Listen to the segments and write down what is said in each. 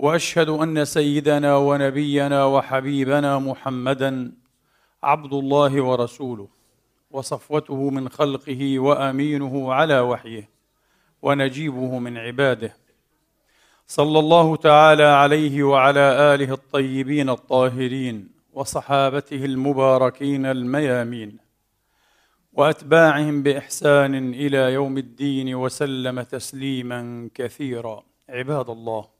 وأشهد أن سيدنا ونبينا وحبيبنا محمدا عبد الله ورسوله وصفوته من خلقه وأمينه على وحيه ونجيبه من عباده. صلى الله تعالى عليه وعلى آله الطيبين الطاهرين وصحابته المباركين الميامين وأتباعهم بإحسان إلى يوم الدين وسلم تسليما كثيرا. عباد الله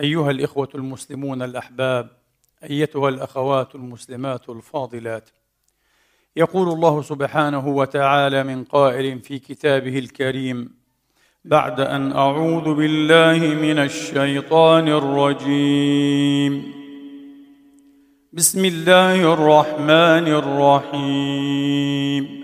أيها الإخوة المسلمون الأحباب أيتها الأخوات المسلمات الفاضلات يقول الله سبحانه وتعالى من قائل في كتابه الكريم بعد أن أعوذ بالله من الشيطان الرجيم. بسم الله الرحمن الرحيم.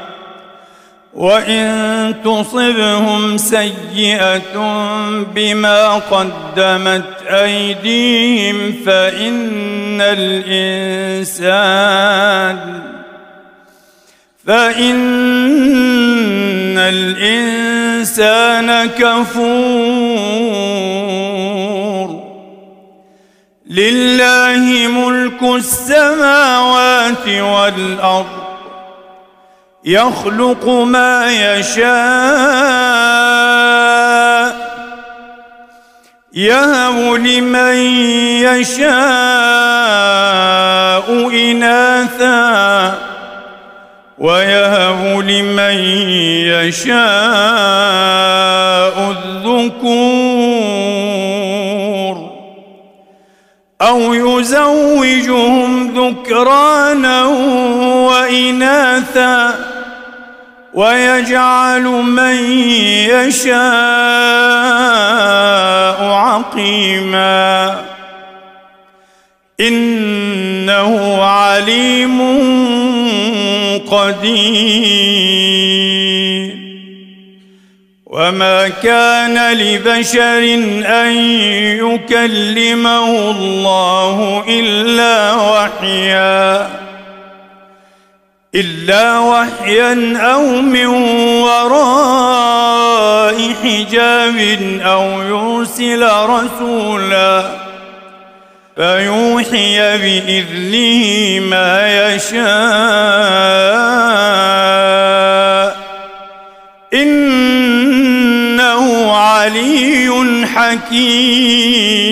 وإن تصبهم سيئة بما قدمت أيديهم فإن الإنسان فإن الإنسان كفور. لله ملك السماوات والأرض. يخلق ما يشاء يهب لمن يشاء إناثا ويهب لمن يشاء الذكور. أو يزوجهم ذكرانا وإناثا. ويجعل من يشاء عقيما. إنه عليم قدير. وما كان لبشر أن يكلمه الله إلا وحيا. إلا وحيا أو من وراء حجاب أو يرسل رسولا فيوحي بإذنه ما يشاء. إنه علي حكيم.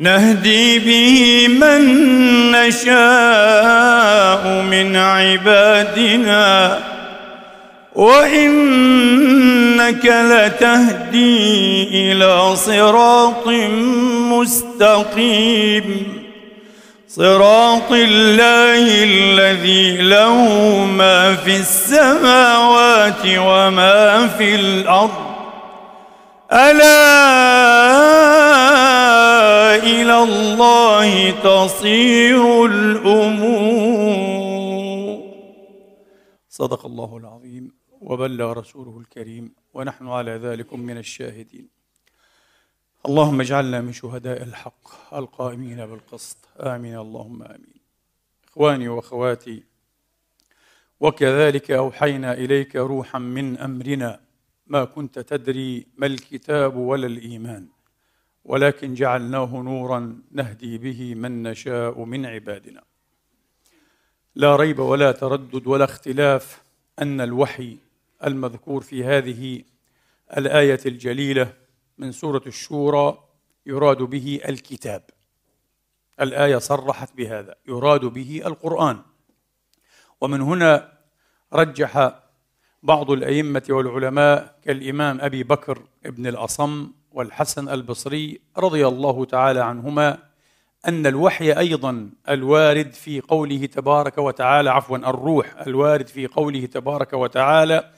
نهدي به من نشاء من عبادنا وإنك لتهدي إلى صراط مستقيم. صراط الله الذي له ما في السماوات وما في الأرض. ألا إلى الله تصير الأمور. صدق الله العظيم وبلغ رسوله الكريم ونحن على ذلك من الشاهدين. اللهم اجعلنا من شهداء الحق القائمين بالقسط. آمين. اللهم آمين. إخواني وأخواتي وكذلك أوحينا إليك روحا من أمرنا ما كنت تدري ما الكتاب ولا الإيمان ولكن جعلناه نورا نهدي به من نشاء من عبادنا. لا ريب ولا تردد ولا اختلاف أن الوحي المذكور في هذه الآية الجليلة من سورة الشورى يراد به الكتاب. الآية صرحت بهذا يراد به القرآن. ومن هنا رجح بعض الأئمة والعلماء كالإمام أبي بكر ابن الأصم والحسن البصري رضي الله تعالى عنهما أن الوحي أيضا الوارد في قوله تبارك وتعالى عفوا الروح الوارد في قوله تبارك وتعالى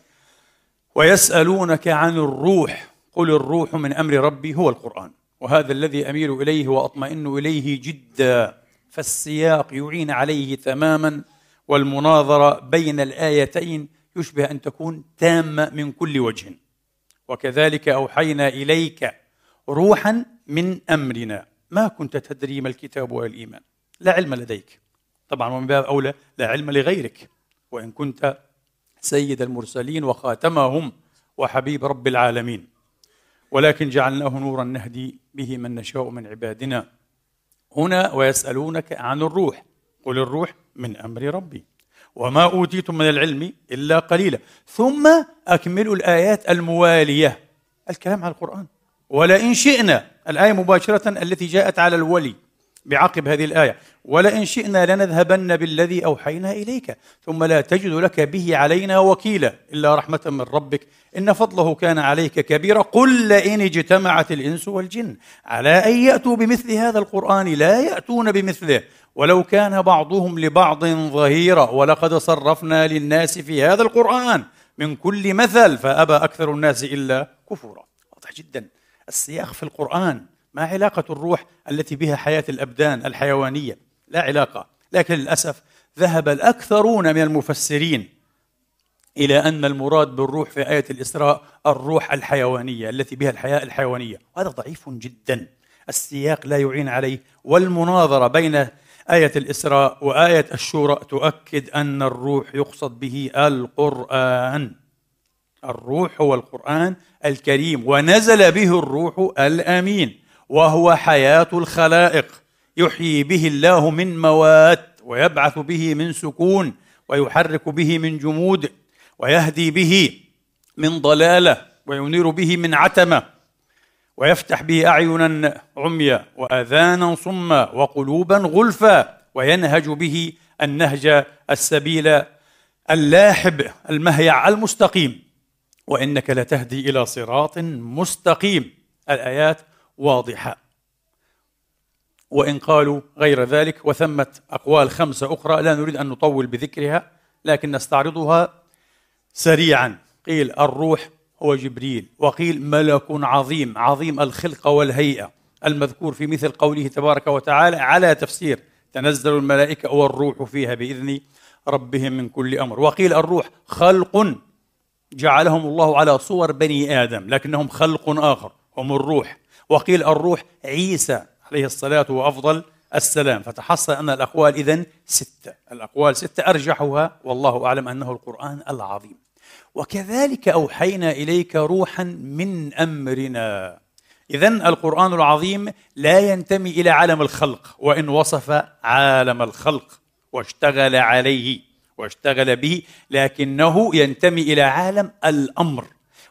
ويسألونك عن الروح قل الروح من أمر ربي هو القرآن وهذا الذي أميل إليه وأطمئن إليه جدا فالسياق يعين عليه تماما والمناظرة بين الآيتين يشبه أن تكون تامة من كل وجه. وكذلك أوحينا إليك روحا من أمرنا. ما كنت تدري ما الكتاب والإيمان. لا علم لديك. طبعا ومن باب أولى لا علم لغيرك. وإن كنت سيد المرسلين وخاتمهم وحبيب رب العالمين. ولكن جعلناه نورا نهدي به من نشاء من عبادنا. هنا ويسألونك عن الروح. قل الروح من أمر ربي. وما أوتيتم من العلم إلا قليلا. ثم أكملوا الآيات الموالية. الكلام على القرآن. ولئن شئنا الآية مباشرة التي جاءت على الولي بعقب هذه الآية. ولئن شئنا لنذهبن بالذي أوحينا إليك ثم لا تجد لك به علينا وكيلا إلا رحمة من ربك. إن فضله كان عليك كبيرا قل لئن اجتمعت الإنس والجن. على أن يأتوا بمثل هذا القرآن لا يأتون بمثله. ولو كان بعضهم لبعض ظهيرا ولقد صرفنا للناس في هذا القرآن من كل مثل فأبى أكثر الناس إلا كفورا. واضح جدا. السياق في القرآن ما علاقة الروح التي بها حياة الأبدان الحيوانية؟ لا علاقة. لكن للأسف ذهب الأكثرون من المفسرين إلى أن المراد بالروح في آية الإسراء الروح الحيوانية التي بها الحياة الحيوانية. وهذا ضعيف جدا. السياق لا يعين عليه. والمناظرة بين آية الإسراء وآية الشورى تؤكد أن الروح يقصد به القرآن. الروح هو القرآن الكريم ونزل به الروح الأمين وهو حياة الخلائق. يحيي به الله من موات ويبعث به من سكون ويحرك به من جمود ويهدي به من ضلالة وينير به من عتمة ويفتح به أعينا عميا وآذانا صما وقلوبا غلفا وينهج به النهج السبيل اللاحب المهيع المستقيم. وإنك لتهدي إلى صراط مستقيم. الآيات واضحة. وإن قالوا غير ذلك وثمه أقوال خمسة أخرى لا نريد أن نطول بذكرها لكن نستعرضها سريعا. قيل الروح هو جبريل وقيل ملك عظيم عظيم الخلقه والهيئة. المذكور في مثل قوله تبارك وتعالى على تفسير تنزل الملائكة والروح فيها بإذن ربهم من كل أمر. وقيل الروح خلق جعلهم الله على صور بني آدم لكنهم خلق آخر هم الروح. وقيل الروح عيسى عليه الصلاة وأفضل السلام. فتحصل أن الأقوال إذن ستة. الأقوال ستة أرجحها والله أعلم أنه القرآن العظيم. وكذلك أوحينا إليك روحا من أمرنا. إذا القرآن العظيم لا ينتمي إلى عالم الخلق وإن وصف عالم الخلق واشتغل عليه واشتغل به لكنه ينتمي إلى عالم الأمر.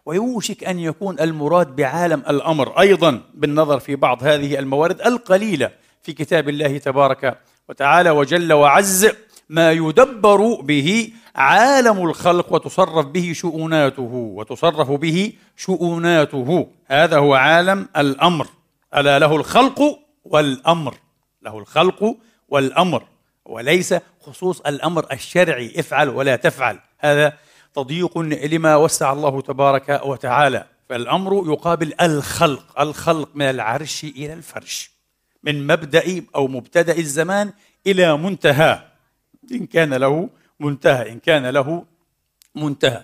ويوشك أن يكون المراد بعالم الأمر أيضا بالنظر في بعض هذه الموارد القليلة في كتاب الله تبارك وتعالى وجل وعز ما يدبر به عالم الخلق وتصرف به شؤوناته وتصرف به شؤوناته. هذا هو عالم الأمر. ألا له الخلق والأمر. له الخلق والأمر. وليس خصوص الأمر الشرعي. افعل ولا تفعل. هذا تضييق لما وسع الله تبارك وتعالى. فالأمر يقابل الخلق الخلق من العرش إلى الفرش من مبدأ أو مبتدأ الزمان إلى منتهى إن كان له منتهى إن كان له منتهى.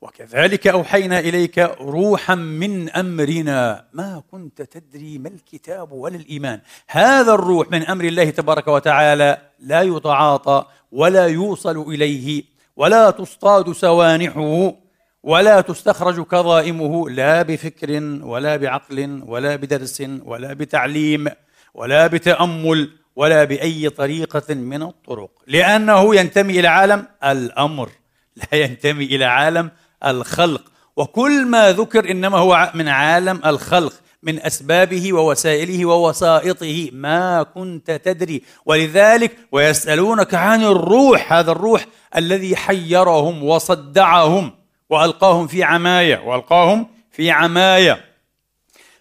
وكذلك أوحينا إليك روحا من أمرنا ما كنت تدري ما الكتاب ولا الإيمان. هذا الروح من أمر الله تبارك وتعالى لا يتعاطى ولا يوصل إليه ولا تصطاد سوانحه ولا تستخرج كظائمه لا بفكر ولا بعقل ولا بدرس ولا بتعليم ولا بتأمل ولا بأي طريقة من الطرق. لأنه ينتمي إلى عالم الأمر لا ينتمي إلى عالم الخلق. وكل ما ذكر إنما هو من عالم الخلق. من أسبابه ووسائله ووسائطه. ما كنت تدري. ولذلك ويسألونك عن الروح. هذا الروح الذي حيرهم وصدعهم. وألقاهم في عماية. وألقاهم في عماية.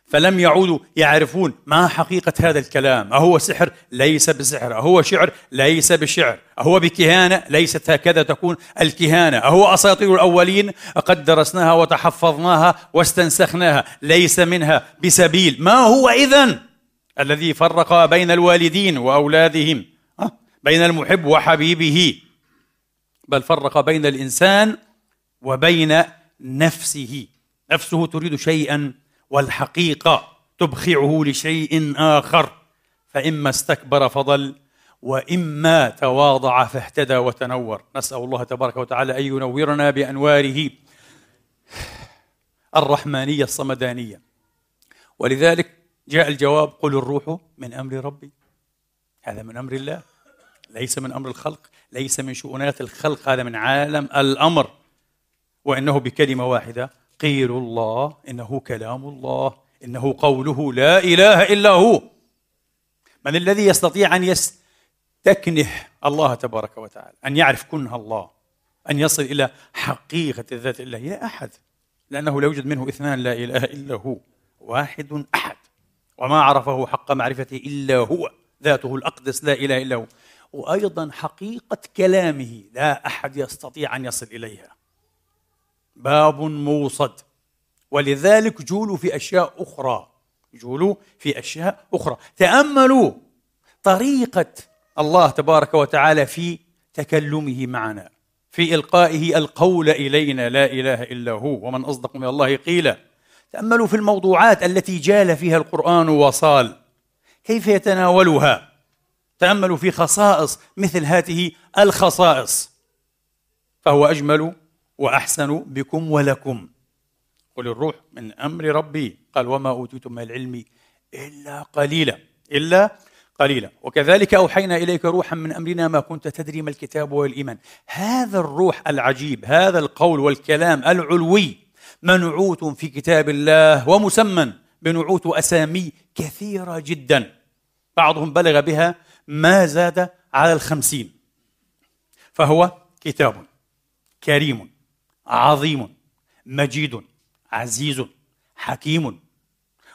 فلم يعودوا يعرفون ما حقيقة هذا الكلام. أهو سحر ليس بسحر أهو شعر ليس بشعر أهو بكهانة ليست هكذا تكون الكهانة أهو أساطير الأولين قد درسناها وتحفظناها واستنسخناها ليس منها بسبيل. ما هو إذن الذي فرق بين الوالدين وأولادهم؟ بين المحب وحبيبه. بل فرق بين الإنسان وبين نفسه. نفسه تريد شيئا والحقيقة تبخعه لشيء آخر فإما استكبر فضل وإما تواضع فاهتدى وتنور. نسأل الله تبارك وتعالى أن ينورنا بأنواره الرحمانية الصمدانية. ولذلك جاء الجواب قل الروح من أمر ربي. هذا من أمر الله ليس من أمر الخلق ليس من شؤونات الخلق هذا من عالم الأمر. وإنه بكلمة واحدة قيل الله إنه كلام الله إنه قوله لا إله إلا هو. من الذي يستطيع أن يستكنه الله تبارك وتعالى أن يعرف كنه الله أن يصل إلى حقيقة الذات الله؟ لا أحد لأنه لا يوجد منه اثنان لا إله إلا هو واحد أحد. وما عرفه حق معرفته إلا هو ذاته الأقدس لا إله إلا هو. وأيضا حقيقة كلامه لا أحد يستطيع أن يصل إليها. باب موصد. ولذلك جولوا في أشياء أخرى. جولوا في أشياء أخرى. تأملوا طريقة الله تبارك وتعالى في تكلمه معنا في إلقائه القول إلينا لا إله إلا هو ومن أصدق من الله قيلا. تأملوا في الموضوعات التي جال فيها القرآن وصال. كيف يتناولها؟ تأملوا في خصائص مثل هذه الخصائص. فهو أجمل وأحسن بكم ولكم. قل الروح من أمر ربي. قال وما أوتيتم من العلم إلا قليلا إلا قليلا. وكذلك أوحينا إليك روحا من أمرنا ما كنت تدري ما الكتاب والإيمان. هذا الروح العجيب هذا القول والكلام العلوي منعوت في كتاب الله ومسمى بنعوت أسامي كثيرة جدا. بعضهم بلغ بها ما زاد على الخمسين. فهو كتاب كريم. عظيم مجيد عزيز حكيم.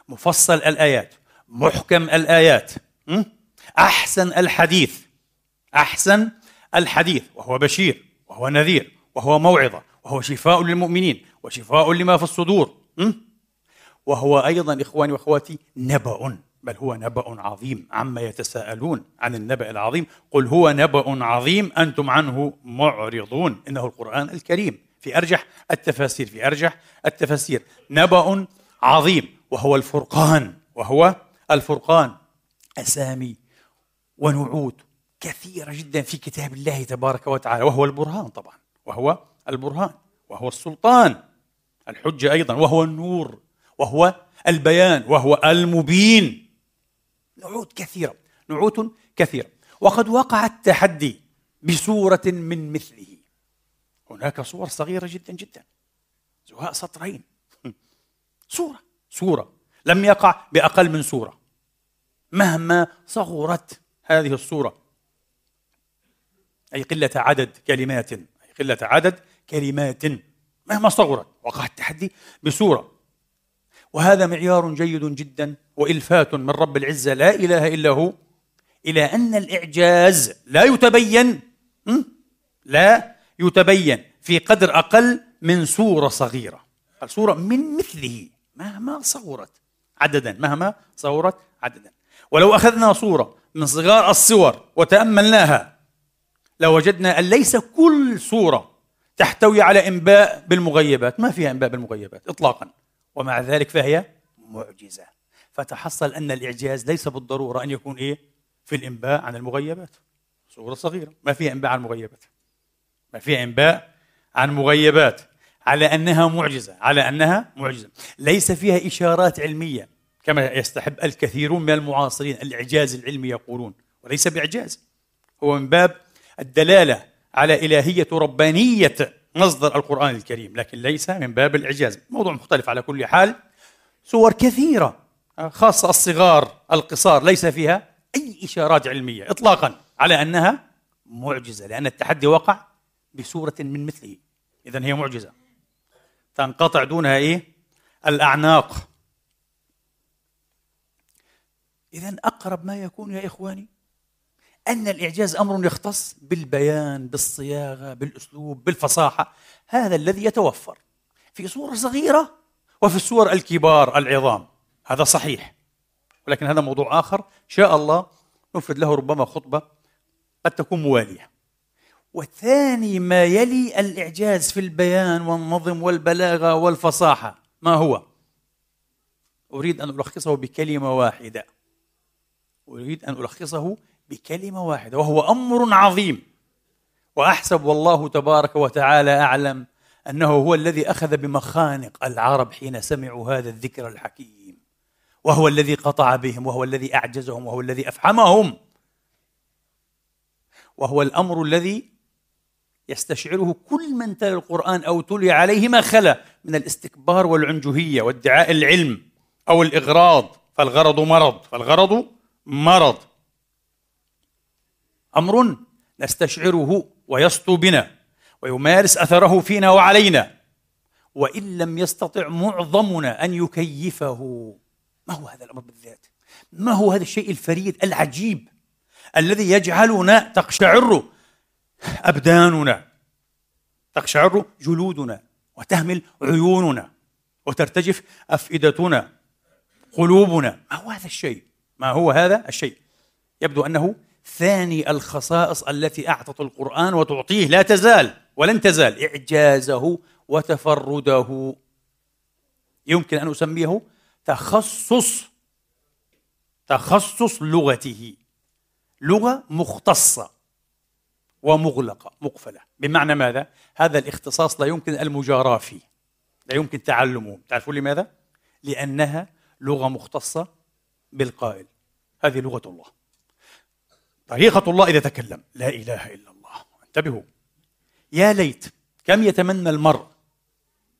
مفصل الآيات محكم الآيات. أحسن الحديث أحسن الحديث. وهو بشير وهو نذير وهو موعظة وهو شفاء للمؤمنين وشفاء لما في الصدور. وهو أيضا إخواني وأخواتي نبأ بل هو نبأ عظيم عما يتساءلون عن النبأ العظيم. قل هو نبأ عظيم أنتم عنه معرضون. إنه القرآن الكريم. في أرجح التفاسير في أرجح التفاسير. نبأ عظيم وهو الفرقان وهو الفرقان. أسامي ونعوت كثيرة جدا في كتاب الله تبارك وتعالى وهو البرهان طبعا وهو البرهان وهو السلطان. الحجة أيضا وهو النور وهو البيان وهو المبين. نعوت كثيرة نعوت كثيرة. وقد وقع التحدي بسورة من مثله. هناك صور صغيرة جدا جدا. زهاء سطرين. صورة. صورة. لم يقع بأقل من صورة. مهما صغرت هذه الصورة. أي قلة عدد كلمات. أي قلة عدد كلمات. مهما صغرت. وقع التحدي بصورة. وهذا معيار جيد جدا وإلفات من رب العزة. لا إله إلا هو. إلى أن الإعجاز لا يتبين. لا يتبين في قدر أقل من صورة صغيرة. صورة من مثله مهما صغرت عددا مهما صغرت عددا. ولو أخذنا صورة من صغار الصور وتأملناها لوجدنا أن ليس كل صورة تحتوي على إنباء بالمغيبات. ما فيها إنباء بالمغيبات إطلاقا. ومع ذلك فهي معجزة. فتحصل أن الإعجاز ليس بالضرورة أن يكون إيه؟ في الإنباء عن المغيبات. صورة صغيرة ما فيها إنباء عن المغيبات. ما فيها إنباء عن مغيبات على أنها معجزة على أنها معجزة. ليس فيها إشارات علمية كما يستحب الكثيرون من المعاصرين الإعجاز العلمي يقولون وليس بإعجاز. هو من باب الدلالة على إلهية ربانية مصدر القرآن الكريم لكن ليس من باب الإعجاز. موضوع مختلف على كل حال. صور كثيرة خاصة الصغار القصار ليس فيها أي إشارات علمية إطلاقا على أنها معجزة لأن التحدي وقع بصورة من مثله. إذا هي معجزة. تنقطع دونها إيه؟ الأعناق. إذا أقرب ما يكون يا إخواني أن الإعجاز أمر يختص بالبيان بالصياغة بالأسلوب بالفصاحة. هذا الذي يتوفر في صورة صغيرة وفي الصور الكبار العظام. هذا صحيح. ولكن هذا موضوع آخر. شاء الله نفرد له ربما خطبة قد تكون موالية. وثاني ما يلي الإعجاز في البيان والنظم والبلاغة والفصاحة. ما هو؟ أريد أن ألخصه بكلمة واحدة. أريد أن ألخصه بكلمة واحدة وهو أمر عظيم. وأحسب والله تبارك وتعالى أعلم أنه هو الذي أخذ بمخانق العرب حين سمعوا هذا الذكر الحكيم. وهو الذي قطع بهم وهو الذي أعجزهم وهو الذي أفحمهم. وهو الأمر الذي يستشعره كل من تلا القرآن أو تلي عليه ما خلا من الاستكبار والعنجهية وادعاء العلم أو الإغراض. فالغرض مرض فالغرض مرض. أمر نستشعره ويسطو بنا ويمارس أثره فينا وعلينا. وإن لم يستطع معظمنا أن يكيفه ما هو هذا الأمر بالذات؟ ما هو هذا الشيء الفريد العجيب الذي يجعلنا تقشعر أبداننا تقشعر جلودنا وتهمل عيوننا وترتجف أفئدتنا قلوبنا. ما هو هذا الشيء؟ ما هو هذا الشيء؟ يبدو أنه ثاني الخصائص التي أعطت القرآن وتعطيه. لا تزال ولن تزال. إعجازه وتفرده. يمكن أن أسميه تخصص تخصص لغته. لغة مختصة. ومغلقة مقفلة. بمعنى ماذا؟ هذا الاختصاص لا يمكن المجاراة فيه. لا يمكن تعلمه. تعرفون لماذا؟ لأنها لغة مختصة بالقائل. هذه لغة الله. طريقة الله إذا تكلم. لا إله إلا الله. انتبهوا. يا ليت كم يتمنى المرء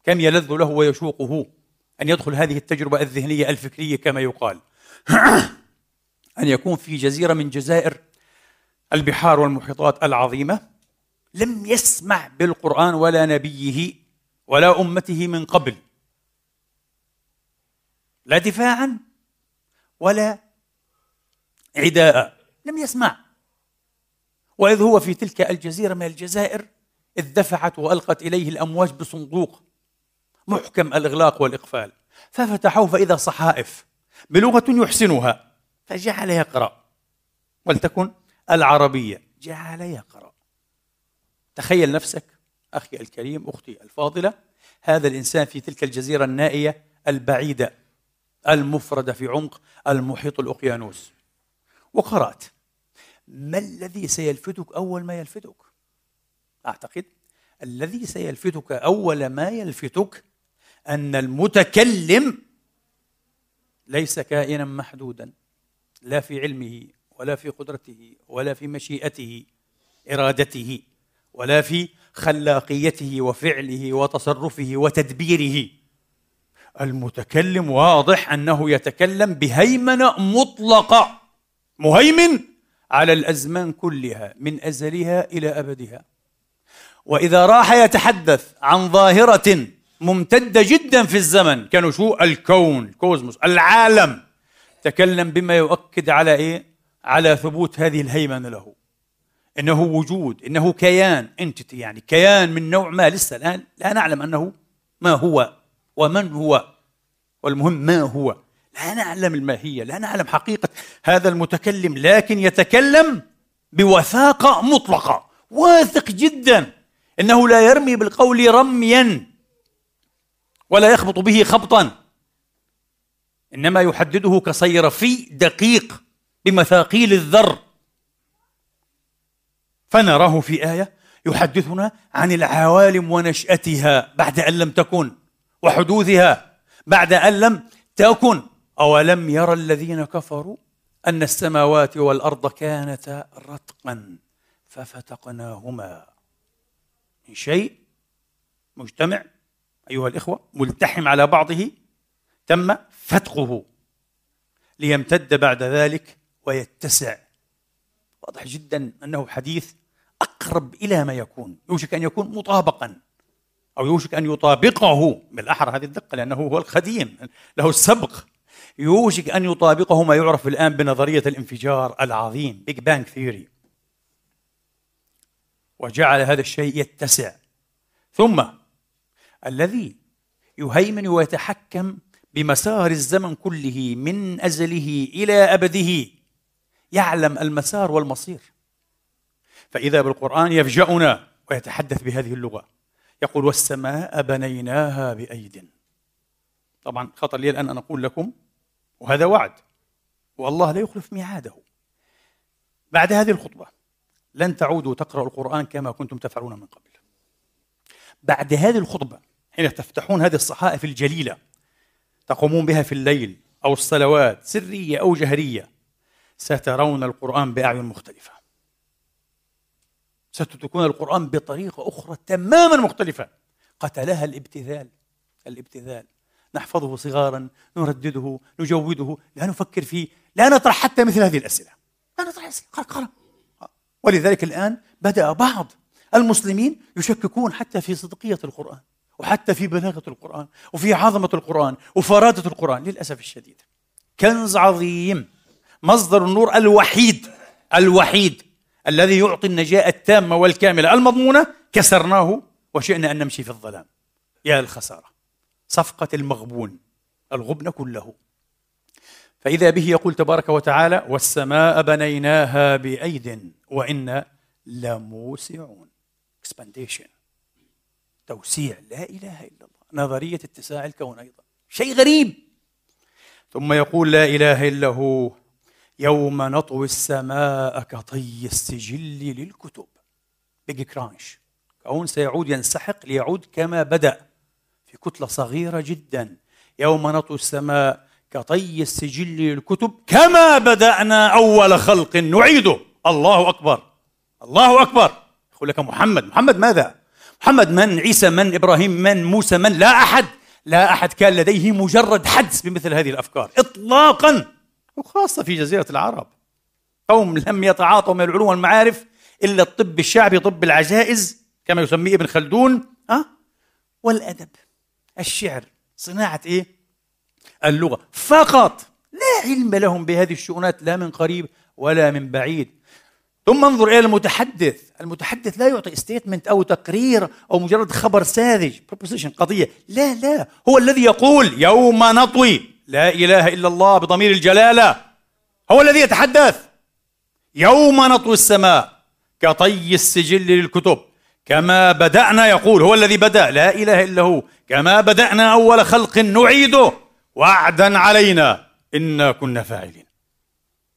كم يلذ له ويشوقه أن يدخل هذه التجربة الذهنية الفكرية كما يقال أن يكون في جزيرة من جزائر البحار والمحيطات العظيمة لم يسمع بالقرآن ولا نبيه ولا أمته من قبل. لا دفاعا ولا عداء لم يسمع. وإذ هو في تلك الجزيرة من الجزائر إذ دفعت وألقت إليه الأمواج بصندوق محكم الإغلاق والإقفال. ففتحوه فإذا صحائف بلغة يحسنها فجعل يقرأ. ولتكن العربية. جعل يقرأ. تخيل نفسك أخي الكريم أختي الفاضلة هذا الإنسان في تلك الجزيرة النائية البعيدة المفردة في عمق المحيط الأقيانوس. وقرأت. ما الذي سيلفتك أول ما يلفتك؟ أعتقد الذي سيلفتك أول ما يلفتك أن المتكلم ليس كائنا محدودا لا في علمه. ولا في قدرته ولا في مشيئته إرادته ولا في خلاقيته وفعله وتصرفه وتدبيره. المتكلم واضح أنه يتكلم بهيمنة مطلقة مهيمن على الأزمان كلها من أزلها إلى أبدها. وإذا راح يتحدث عن ظاهرة ممتدة جدا في الزمن شو؟ الكون الكوزموس العالم. تكلم بما يؤكد على إيه؟ على ثبوت هذه الهيمنة له. إنه وجود إنه كيان انتتي يعني كيان من نوع ما لسه الآن لا نعلم أنه ما هو ومن هو. والمهم ما هو. لا نعلم الماهية لا نعلم حقيقة هذا المتكلم لكن يتكلم بوثاقة مطلقة واثق جدا. إنه لا يرمي بالقول رميا ولا يخبط به خبطا. إنما يحدده كصيرفي دقيق. بمثاقيل الذر. فنراه في آية يحدثنا عن العوالم ونشأتها بعد أن لم تكن وحدوثها بعد أن لم تكن. أولم يرى الذين كفروا أن السماوات والأرض كانتا رتقا ففتقناهما. من شيء مجتمع أيها الإخوة ملتحم على بعضه تم فتقه ليمتد بعد ذلك ويتسع. واضح جدا أنه حديث أقرب إلى ما يكون. يوشك أن يكون مطابقا أو يوشك أن يطابقه بالأحرى. هذه الدقة لأنه هو القديم له السبق. يوشك أن يطابقه ما يعرف الآن بنظرية الانفجار العظيم Big Bang Theory وجعل هذا الشيء يتسع. ثم الذي يهيمن ويتحكم بمسار الزمن كله من أزله إلى أبده. يعلم المسار والمصير. فإذا بالقرآن يفجأنا ويتحدث بهذه اللغة يقول والسماء بنيناها بأيد. طبعا خطر لي الآن أن أقول لكم وهذا وعد والله لا يخلف ميعاده. بعد هذه الخطبة لن تعودوا تقرأوا القرآن كما كنتم تفعلون من قبل. بعد هذه الخطبة حين تفتحون هذه الصحائف الجليلة تقومون بها في الليل أو الصلوات سرية أو جهرية سترون القرآن بأعين مختلفة. ستدركون القرآن بطريقة أخرى تماما مختلفة. قتلها الابتذال. الابتذال. نحفظه صغارا نردده نجوده لا نفكر فيه لا نطرح حتى مثل هذه الأسئلة. لا نطرح أسئلة. قرأ قرأ. ولذلك الآن بدأ بعض المسلمين يشككون حتى في صدقية القرآن وحتى في بلاغة القرآن وفي عظمة القرآن وفرادة القرآن. للأسف الشديد. كنز عظيم. مصدر النور الوحيد الوحيد الذي يعطي النجاة التامة والكاملة. المضمونة كسرناه وشئنا أن نمشي في الظلام. يا الخسارة صفقة المغبون الغبن كله. فإذا به يقول تبارك وتعالى والسماء بنيناها بأيد وإنا لموسعون. Expansion توسيع. لا إله إلا الله. نظرية اتساع الكون أيضا. شيء غريب. ثم يقول لا إله إلا هو. يوم نطوي السماء كطي السجل للكتب. بيج كرانش كون سيعود ينسحق ليعود كما بدأ. في كتلة صغيرة جدا. يوم نطوي السماء كطي السجل للكتب كما بدأنا أول خلق نعيده. الله أكبر. الله أكبر. يقول لك محمد. محمد ماذا؟ محمد من؟ عيسى من؟ إبراهيم من؟ موسى من؟ لا أحد. لا أحد كان لديه مجرد حدس بمثل هذه الأفكار. إطلاقا. وخاصة في جزيرة العرب. قوم لم يتعاطوا من العلوم والمعارف إلا الطب الشعبي طب العجائز كما يسميه ابن خلدون أه؟ والأدب الشعر صناعة إيه؟ اللغة. فقط لا علم لهم بهذه الشؤونات لا من قريب ولا من بعيد. ثم انظر إلى المتحدث، المتحدث لا يعطي statement أو تقرير أو مجرد خبر ساذج، proposition قضية، لا لا، هو الذي يقول يوم نطوي. لا إله إلا الله بضمير الجلالة. هو الذي يتحدث. يوم نطوي السماء كطي السجل للكتب. كما بدأنا يقول هو الذي بدأ. لا إله إلا هو. كما بدأنا أول خلق نعيده. وعدا علينا. إنا كنا فاعلين.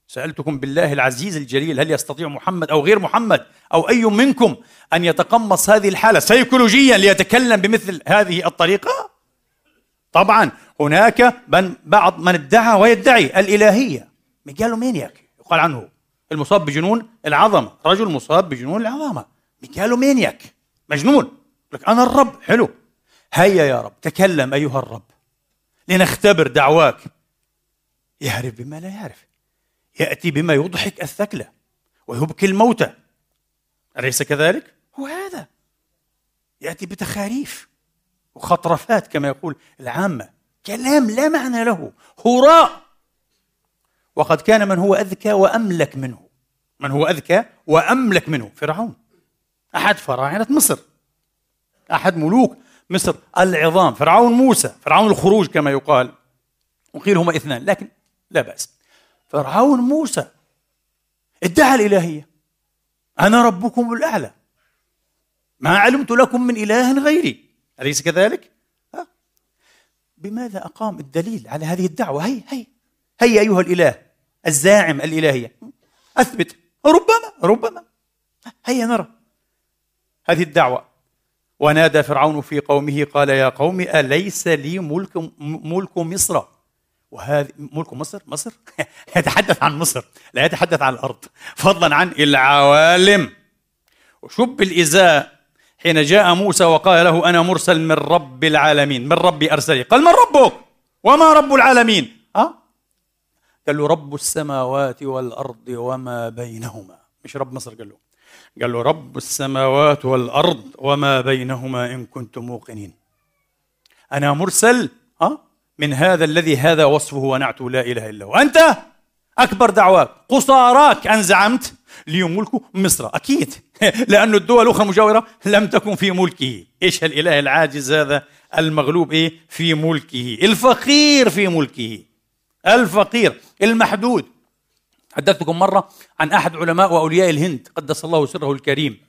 سألتكم بالله العزيز الجليل هل يستطيع محمد أو غير محمد أو أي منكم أن يتقمص هذه الحالة سيكولوجيا ليتكلم بمثل هذه الطريقة؟ طبعا هناك من بعض من ادعى ويدعي الإلهية. megalomaniac يقال عنه المصاب بجنون العظمة رجل مصاب بجنون العظمة. megalomaniac مجنون. لك أنا الرب. حلو. هيا يا رب تكلم أيها الرب. لنختبر دعواك. يعرف بما لا يعرف. يأتي بما يضحك الثكلة ويبكي الموتى. أليس كذلك؟ هو هذا. يأتي بتخاريف. وخطرفات كما يقول العامة. كلام لا معنى له. هراء. وقد كان من هو أذكى وأملك منه. من هو أذكى وأملك منه. فرعون. أحد فراعنة مصر. أحد ملوك مصر العظام. فرعون موسى. فرعون الخروج كما يقال. وقيل هما اثنان لكن لا بأس. فرعون موسى. ادعى الإلهية. أنا ربكم الأعلى. ما علمت لكم من إله غيري. أليس كذلك؟ ها؟ بماذا أقام الدليل على هذه الدعوة؟ هي هي هي أيها الإله الزاعم الإلهية. أثبت. ربما ربما. هيا نرى. هذه الدعوة. ونادى فرعون في قومه قال يا قوم أليس لي ملك ملك مصر؟ وهذه ملك مصر؟ مصر؟ يتحدث عن مصر لا يتحدث عن الأرض. فضلا عن العوالم. وشب الإزاء حين جاء موسى وقال له أنا مرسل من رب العالمين. من ربي أرسلي. قال من ربك؟ وما رب العالمين؟ ها؟ قال له رب السماوات والأرض وما بينهما. مش رب مصر؟ قال له. قال له رب السماوات والأرض وما بينهما إن كنتم موقنين. أنا مرسل ها؟ من هذا الذي هذا وصفه ونعته لا إله إلا هو. أنت أكبر دعواك. قصاراك أن زعمت ليهم ملك مصر أكيد. لأن الدول الأخرى المجاورة لم تكن في ملكه. إيش الإله العاجز هذا؟ المغلوب إيه؟ في ملكه. الفقير في ملكه. الفقير المحدود. حدثتكم مرة عن أحد علماء وأولياء الهند قدس الله سره الكريم.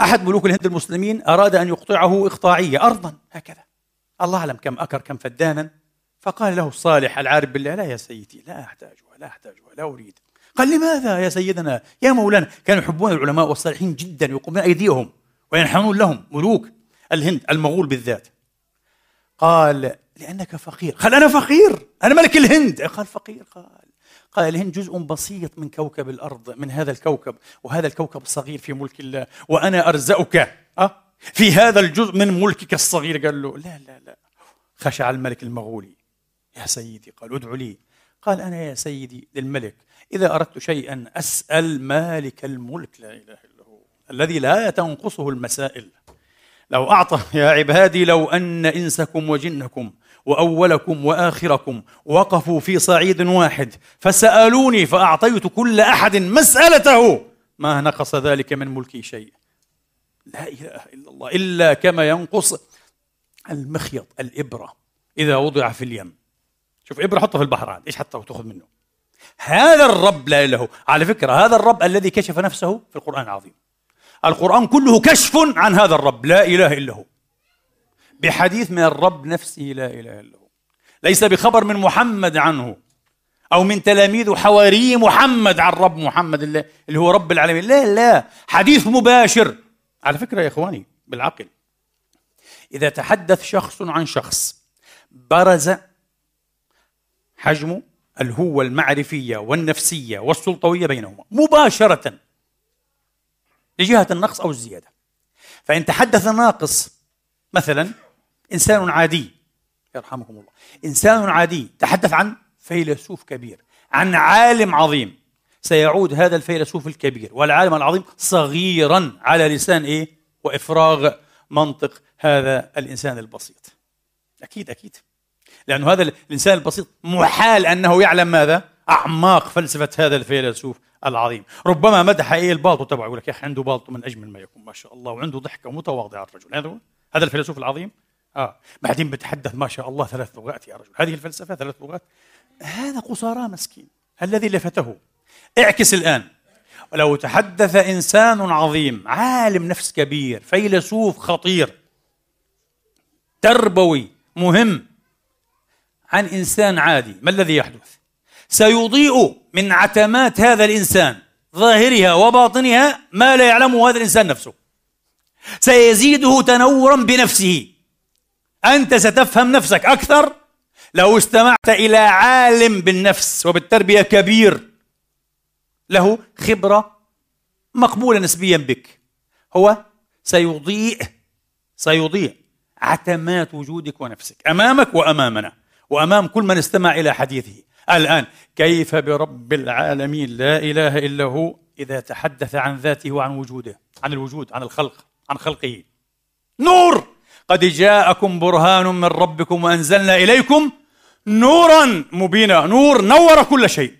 أحد ملوك الهند المسلمين أراد أن يقطعه إقطاعية أرضا هكذا. الله أعلم كم أكر كم فدانا. فقال له الصالح العارف بالله لا يا سيدي لا أحتاجها لا أحتاجها لا أريد. قال لماذا يا سيدنا؟ يا مولانا كانوا يحبون العلماء والصالحين جدا يقومون أيديهم وينحنون لهم ملوك الهند المغول بالذات. قال لأنك فقير. قال أنا فقير أنا ملك الهند. قال فقير قال. قال الهند جزء بسيط من كوكب الأرض من هذا الكوكب وهذا الكوكب صغير في ملك الله وأنا أرزقك أه؟ في هذا الجزء من ملكك الصغير. قال له لا لا لا. خشع الملك المغولي. يا سيدي قال ادعو لي. قال أنا يا سيدي للملك إذا أردت شيئا أسأل مالك الملك لا إله إلا هو الذي لا تنقصه المسائل. لو أعطى يا عبادي لو أن إنسكم وجنكم وأولكم وآخركم وقفوا في صعيد واحد فسألوني فأعطيت كل أحد مسألته. ما نقص ذلك من ملكي شيء. لا إله إلا الله إلا كما ينقص المخيط الإبرة إذا وضع في اليم. شوف إبرة حطها في البحر عاد إيش حتى وتأخذ منه؟ هذا الرب لا إله هو. فكرة هذا الرب الذي كشف نفسه في القرآن العظيم. القرآن كله كشف عن هذا الرب لا إله إلا هو. بحديث من الرب نفسه لا إله إلا هو. ليس بخبر من محمد عنه أو من تلاميذ حواري محمد عن رب محمد اللي هو رب العالمين. لا لا. حديث مباشر. على فكرة يا إخواني بالعقل. إذا تحدث شخص عن شخص برز حجم الهوة المعرفية والنفسية والسلطوية بينهما مباشرة لجهة النقص أو الزيادة. فإن تحدث ناقص مثلا إنسان عادي يرحمكم الله إنسان عادي تحدث عن فيلسوف كبير عن عالم عظيم سيعود هذا الفيلسوف الكبير والعالم العظيم صغيرا على لسان إيه؟ وإفراغ منطق هذا الإنسان البسيط. أكيد أكيد. لأنه هذا الإنسان البسيط محال أنه يعلم ماذا؟ أعماق فلسفة هذا الفيلسوف العظيم. ربما مدح إيه البالطو تبعه يقول لك يا أخي عنده بالطو من أجمل ما يكون ما شاء الله وعنده ضحكة متواضعة الرجل. هذا هذا الفيلسوف العظيم؟ آه. بعدين بتحدث ما شاء الله ثلاث لغات يا رجل. هذه الفلسفة ثلاث لغات. هذا قصارى مسكين الذي لفته. اعكس الآن. ولو تحدث إنسان عظيم عالم نفس كبير فيلسوف خطير تربوي مهم عن إنسان عادي. ما الذي يحدث؟ سيضيء من عتمات هذا الإنسان ظاهرها وباطنها ما لا يعلمه هذا الإنسان نفسه. سيزيده تنورا بنفسه. أنت ستفهم نفسك أكثر لو استمعت إلى عالم بالنفس وبالتربية كبير. له خبرة مقبولة نسبيا بك. هو سيضيء سيضيء عتمات وجودك ونفسك أمامك وأمامنا. وأمام كل من استمع إلى حديثه. الآن كيف برب العالمين لا إله إلا هو إذا تحدث عن ذاته وعن وجوده عن الوجود عن الخلق عن خلقه؟ نور! قد جاءكم برهان من ربكم وأنزلنا إليكم نورا مبينا نور نور كل شيء.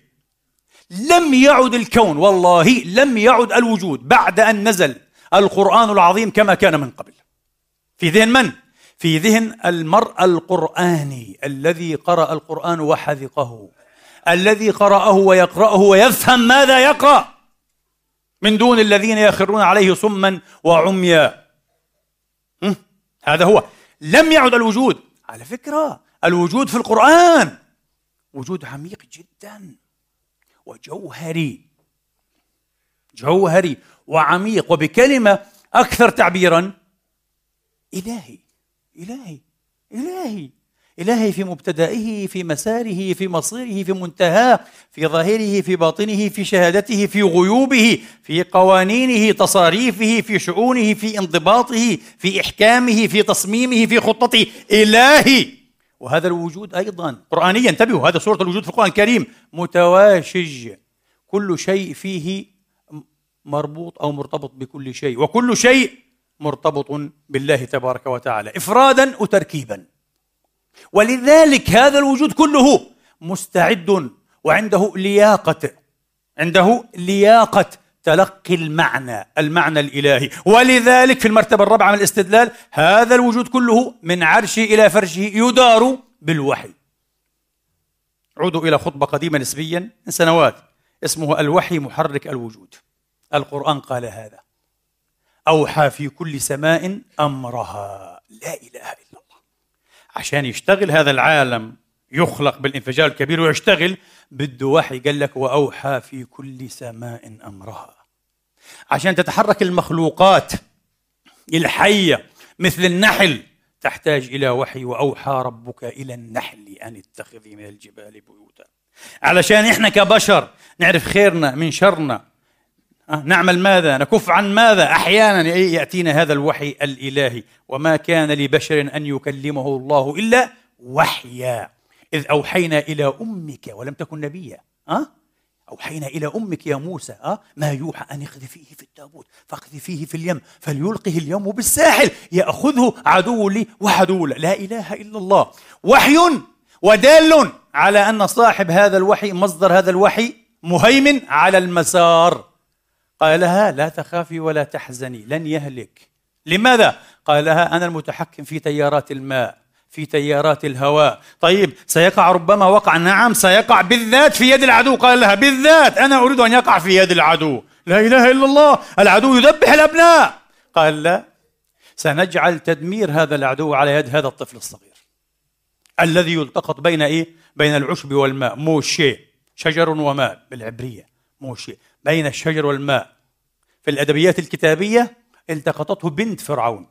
لم يعد الكون والله لم يعد الوجود بعد أن نزل القرآن العظيم كما كان من قبل. في ذهن من؟ في ذهن المرء القرآني الذي قرأ القرآن وحذقه الذي قرأه ويقرأه ويفهم ماذا يقرأ. من دون الذين يخرون عليه صما وعميا. هذا هو. لم يعد الوجود. على فكرة الوجود في القرآن. وجود عميق جدا. وجوهري. جوهري وعميق وبكلمة أكثر تعبيرا إلهي. إلهي إلهي إلهي في مبتدئه في مساره في مصيره في منتهاه في ظاهره في باطنه في شهادته في غيوبه في قوانينه تصاريفه في شؤونه في انضباطه في إحكامه في تصميمه في خطته إلهي! وهذا الوجود أيضا قرآنيا انتبهوا هذا سورة الوجود في القرآن الكريم متواشج. كل شيء فيه مربوط أو مرتبط بكل شيء. وكل شيء مرتبط بالله تبارك وتعالى إفرادا وتركيبا. ولذلك هذا الوجود كله مستعد وعنده لياقة عنده لياقة تلقي المعنى المعنى الإلهي. ولذلك في المرتبة الرابعة من الاستدلال هذا الوجود كله من عرشه إلى فرشه يدار بالوحي. عودوا إلى خطبة قديمة نسبيا من سنوات اسمه الوحي محرك الوجود. القرآن قال هذا. أوحى في كل سماء أمرها. لا إله إلا الله. عشان يشتغل هذا العالم يخلق بالانفجار الكبير ويشتغل بده وحي. قال لك وأوحى في كل سماء أمرها. عشان تتحرك المخلوقات الحية مثل النحل تحتاج إلى وحي. وأوحى ربك إلى النحل أن اتخذي من الجبال بيوتا. علشان إحنا كبشر نعرف خيرنا من شرنا. نعمل ماذا؟ نكف عن ماذا؟ أحيانا يأتينا هذا الوحي الإلهي. وما كان لبشر أن يكلمه الله إلا وحيا. إذ أوحينا إلى أمك ولم تكن نبيا. أه؟ أوحينا إلى أمك يا موسى. أه؟ ما يوحى أن اقذفيه في التابوت فاقذفيه في اليم فليلقه اليوم بالساحل يأخذه عدو لي وعدو لا إله إلا الله. وحي ودال على أن صاحب هذا الوحي مصدر هذا الوحي مهيمن على المسار. قال لها لا تخافي ولا تحزني لن يهلك. لماذا؟ قال لها أنا المتحكم في تيارات الماء في تيارات الهواء. طيب سيقع ربما وقع. نعم سيقع بالذات في يد العدو. قال لها بالذات أنا أريد أن يقع في يد العدو. لا إله إلا الله العدو يذبح الأبناء. قال لا سنجعل تدمير هذا العدو على يد هذا الطفل الصغير. الذي يلتقط بين إيه؟ بين العشب والماء. موشي شجر وماء بالعبرية. موشي. بين الشجر والماء. في الأدبيات الكتابية التقطته بنت فرعون.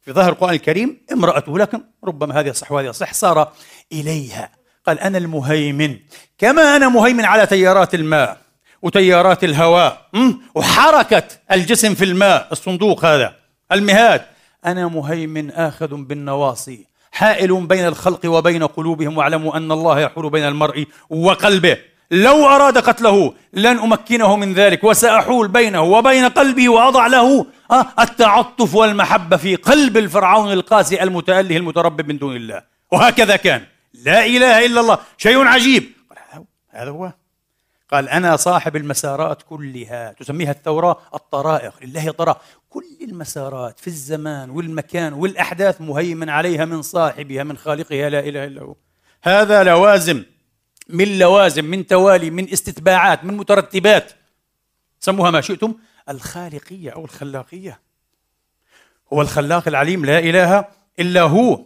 في ظاهر القرآن الكريم امرأته لكن ربما هذه صح وهذه صح صار إليها. قال أنا المهيمن. كما أنا مهيمن على تيارات الماء وتيارات الهواء وحركة الجسم في الماء الصندوق هذا المهاد. أنا مهيمن آخذ بالنواصي حائل بين الخلق وبين قلوبهم واعلموا أن الله يحول بين المرء وقلبه. لو أراد قتله لن أمكنه من ذلك وسأحول بينه وبين قلبه وأضع له التعطف والمحبة في قلب الفرعون القاسي المتأله المتربب من دون الله. وهكذا كان. لا إله إلا الله. شيء عجيب. هذا هو قال أنا صاحب المسارات كلها تسميها الثوراء الطرائق. لله طرائق. كل المسارات في الزمان والمكان والأحداث مهيمن عليها من صاحبها من خالقها لا إله إلا هو. هذا لوازم. من لوازم من توالي من استتباعات من مترتبات. سموها ما شئتم الخالقية أو الخلاقية. هو الخلاق العليم لا إله إلا هو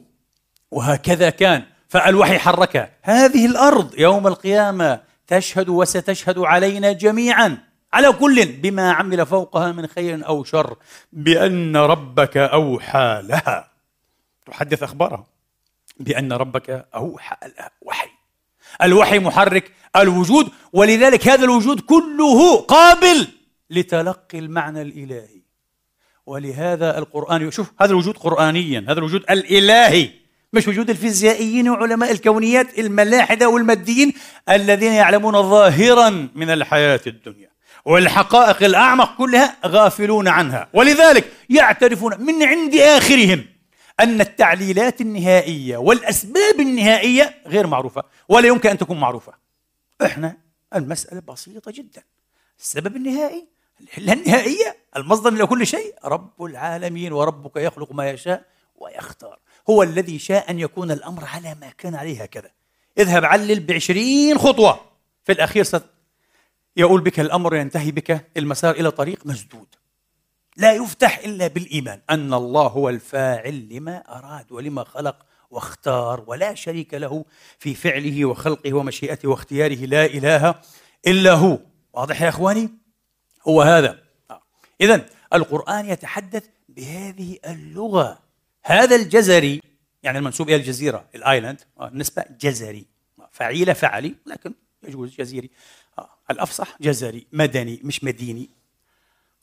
وهكذا كان. فالوحي حركها هذه الأرض يوم القيامة تشهد وستشهد علينا جميعا على كل بما عمل فوقها من خير أو شر بأن ربك أوحى لها. تحدث أخبارها. بأن ربك أوحى لها. وحي. الوحي محرك الوجود ولذلك هذا الوجود كله قابل لتلقي المعنى الإلهي. ولهذا القرآن شوف هذا الوجود قرانيا هذا الوجود الإلهي مش وجود الفيزيائيين وعلماء الكونيات الملاحدة والماديين الذين يعلمون ظاهرا من الحياة الدنيا والحقائق الأعمق كلها غافلون عنها. ولذلك يعترفون من عند آخرهم أن التعليلات النهائية والأسباب النهائية غير معروفة ولا يمكن أن تكون معروفة. إحنا المسألة بسيطة جدا. السبب النهائي العله النهائية المصدر لكل شيء رب العالمين وربك يخلق ما يشاء ويختار. هو الذي شاء أن يكون الأمر على ما كان عليه هكذا. اذهب علل بعشرين خطوة. في الأخير ست يقول بك الأمر ينتهي بك المسار إلى طريق مسدود. لا يفتح إلا بالإيمان. أن الله هو الفاعل لما أراد ولما خلق واختار ولا شريك له في فعله وخلقه ومشيئته واختياره. لا إله إلا هو. واضح يا إخواني؟ هو هذا. اذا القرآن يتحدث بهذه اللغة. هذا الجزري يعني المنسوب إلى الجزيرة الآيلاند نسبة جزري. فعيلة فعلي لكن يجوز جزيري. الأفصح جزري مدني مش مديني.